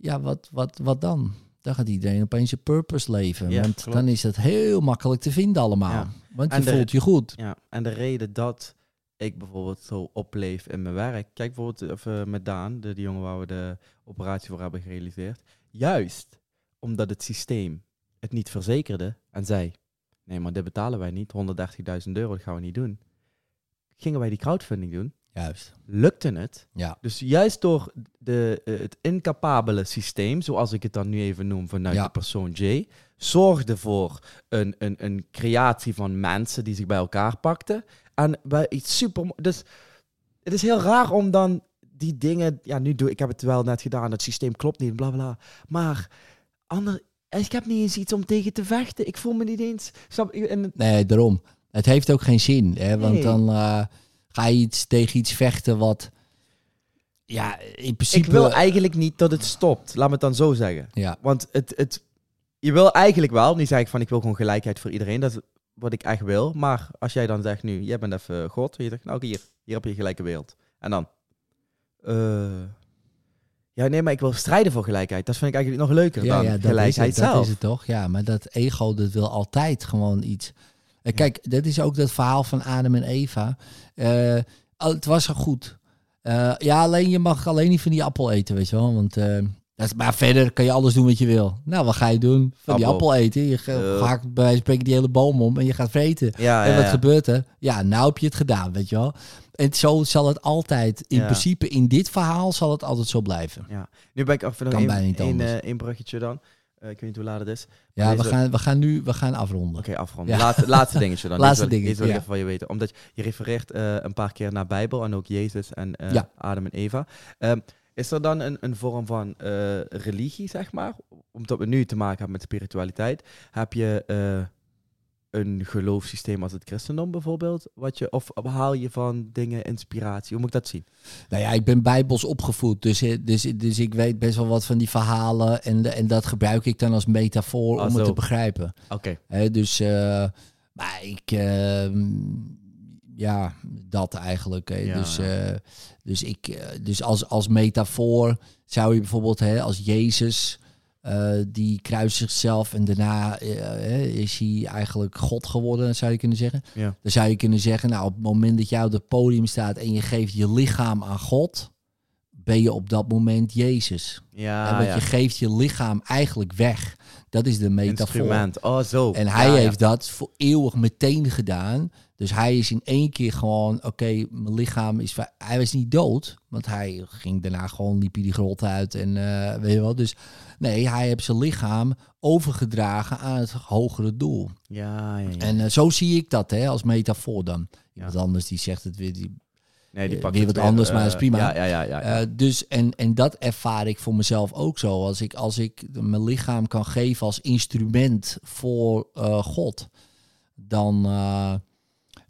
Ja, wat, wat, wat dan? Dan gaat iedereen opeens zijn purpose leven. Ja, want klopt. dan is het heel makkelijk te vinden allemaal. Ja. Want je de- voelt je goed. Ja, en de reden dat ik bijvoorbeeld zo opleef in mijn werk. Kijk bijvoorbeeld even met Daan, de, die jongen waar we de operatie voor hebben gerealiseerd. Juist omdat het systeem het niet verzekerde en zei: nee, maar dit betalen wij niet, 130.000 euro, dat gaan we niet doen. Gingen wij die crowdfunding doen, Juist. lukte het. Ja. Dus juist door de, eh, het incapabele systeem, zoals ik het dan nu even noem vanuit Ja. de persoon J, zorgde voor een, een, een creatie van mensen die zich bij elkaar pakten. En bij iets super. Dus het is heel raar om dan die dingen. Ja, nu doe ik heb het wel net gedaan. Het systeem klopt niet, bla bla. Maar ander, ik heb niet eens iets om tegen te vechten. Ik voel me niet eens. Snap, je? en, Nee, daarom. Het heeft ook geen zin. Hè? Want Nee. dan eh, ga je iets tegen iets vechten wat... Ja, in principe... ik wil eigenlijk niet dat het stopt. Laat me het dan zo zeggen. Ja, Want het, het, je wil eigenlijk wel, nu zeg ik van ik wil gewoon gelijkheid voor iedereen. Dat is wat ik echt wil. Maar als jij dan zegt nu, jij bent even God. En je zegt, nou hier, hier heb je gelijke wereld. En dan, eh, ja nee, maar ik wil strijden voor gelijkheid. Dat vind ik eigenlijk nog leuker ja, dan ja dat, is gelijkheid het, dat zelf. is het toch. Ja, maar dat ego, dat wil altijd gewoon iets... Kijk, dat is ook dat verhaal van Adam en Eva. Al- het was al goed. Eh, ja, alleen je mag alleen niet van die appel eten, weet je wel. Want eh, Dat is, maar verder kan je alles doen wat je wil. Nou, wat ga je doen? Van die Appel. eten. Je haakt bij wijze van spreken die hele boom om en je gaat vreten. Ja, en ja, wat ja. gebeurt er? Ja, nou heb je het gedaan, weet je wel. En zo zal het altijd, in principe in dit verhaal zal het altijd zo blijven. Ja. Nu ben ik niet één, anders. eh, één bruggetje dan. Eh, ik weet niet hoe laat het is. Ja, we gaan, we gaan nu we gaan afronden. Oké, afronden. Ja. Laatste, laatste dingetje dan. Laatste dingetje, deze wil ik ja. even van je weten. Omdat je refereert eh, een paar keer naar Bijbel en ook Jezus en Ja. Adam en Eva. Ehm, is er dan een, een vorm van religie, zeg maar? Omdat we nu te maken hebben met spiritualiteit. Heb je een geloofssysteem als het christendom bijvoorbeeld? Wat je, of haal je van dingen inspiratie? Hoe moet ik dat zien? Nou ja, ik ben bijbels opgevoed, dus, dus, dus ik weet best wel wat van die verhalen. En, en dat gebruik ik dan als metafoor Ah, om het te begrijpen. Oké. Dus, eh, maar ik, ehm, ja, dat eigenlijk. Hè. Ja, dus, ja. eh, dus, ik, eh, dus als, als metafoor zou je bijvoorbeeld, hè, als Jezus, eh, die kruist zichzelf en daarna eh, hè, is hij eigenlijk God geworden, zou je kunnen zeggen. Ja. Dan zou je kunnen zeggen, nou, op het moment dat jij op het podium staat en je geeft je lichaam aan God, ben je op dat moment Jezus. Ja, en want ja. je geeft je lichaam eigenlijk weg. Dat is de metafoor. Instrument. Oh, zo. En hij ja. heeft dat voor eeuwig meteen gedaan. Dus hij is in één keer gewoon, oké, mijn lichaam is... Hij was niet dood, want hij ging daarna gewoon, liep hij die grot uit en eh, weet je wel. Dus nee, hij heeft zijn lichaam overgedragen aan het hogere doel. Ja, ja, ja. En eh, zo zie ik dat, hè, als metafoor dan. Ja. Iemand anders die zegt het weer, die nee, die eh, pakt weer wat anders, maar dat is prima. Ja, ja, ja. ja, ja. Dus, en, en dat ervaar ik voor mezelf ook zo. Als ik, als ik mijn lichaam kan geven als instrument voor God, dan,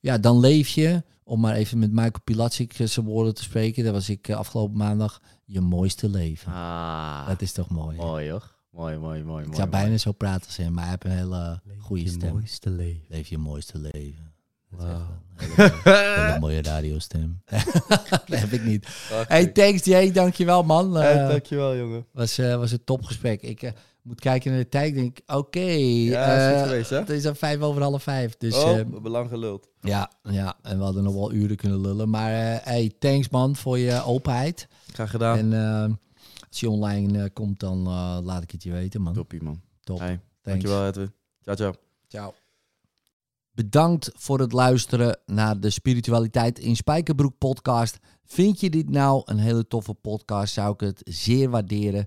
ja, dan leef je, om maar even met Michael Pilatschik eh, zijn woorden te spreken, dat was ik eh, afgelopen maandag, je mooiste leven. ah, Dat is toch mooi. mooi hoor. Mooi, mooi, mooi. ik mooi, zou mooi. bijna zo praten als hem, maar hij heeft een hele goede stem. mooiste leven. Leef je mooiste leven. Hele, hele mooie radiostem. dat heb ik niet. Hey, thanks Jay, dankjewel man. Eh, dankjewel, jongen. was, eh, was een topgesprek. Ik eh, moet kijken naar de tijd. Ik denk, oké. Ja, is goed eh, geweest, hè? Het is al vijf over half vijf. Dus oh, eh, we hebben lang geluld. ja, ja, en we hadden nog wel uren kunnen lullen. Maar eh, hey, thanks man voor je openheid. Graag gedaan. En eh, als je online eh, komt, dan laat ik het je weten man. Toppie, man. Top. Hey, dankjewel, Edwin. Ciao, ciao. Ciao. Bedankt voor het luisteren naar de Spiritualiteit in Spijkerbroek podcast. Vind je dit nou een hele toffe podcast, zou ik het zeer waarderen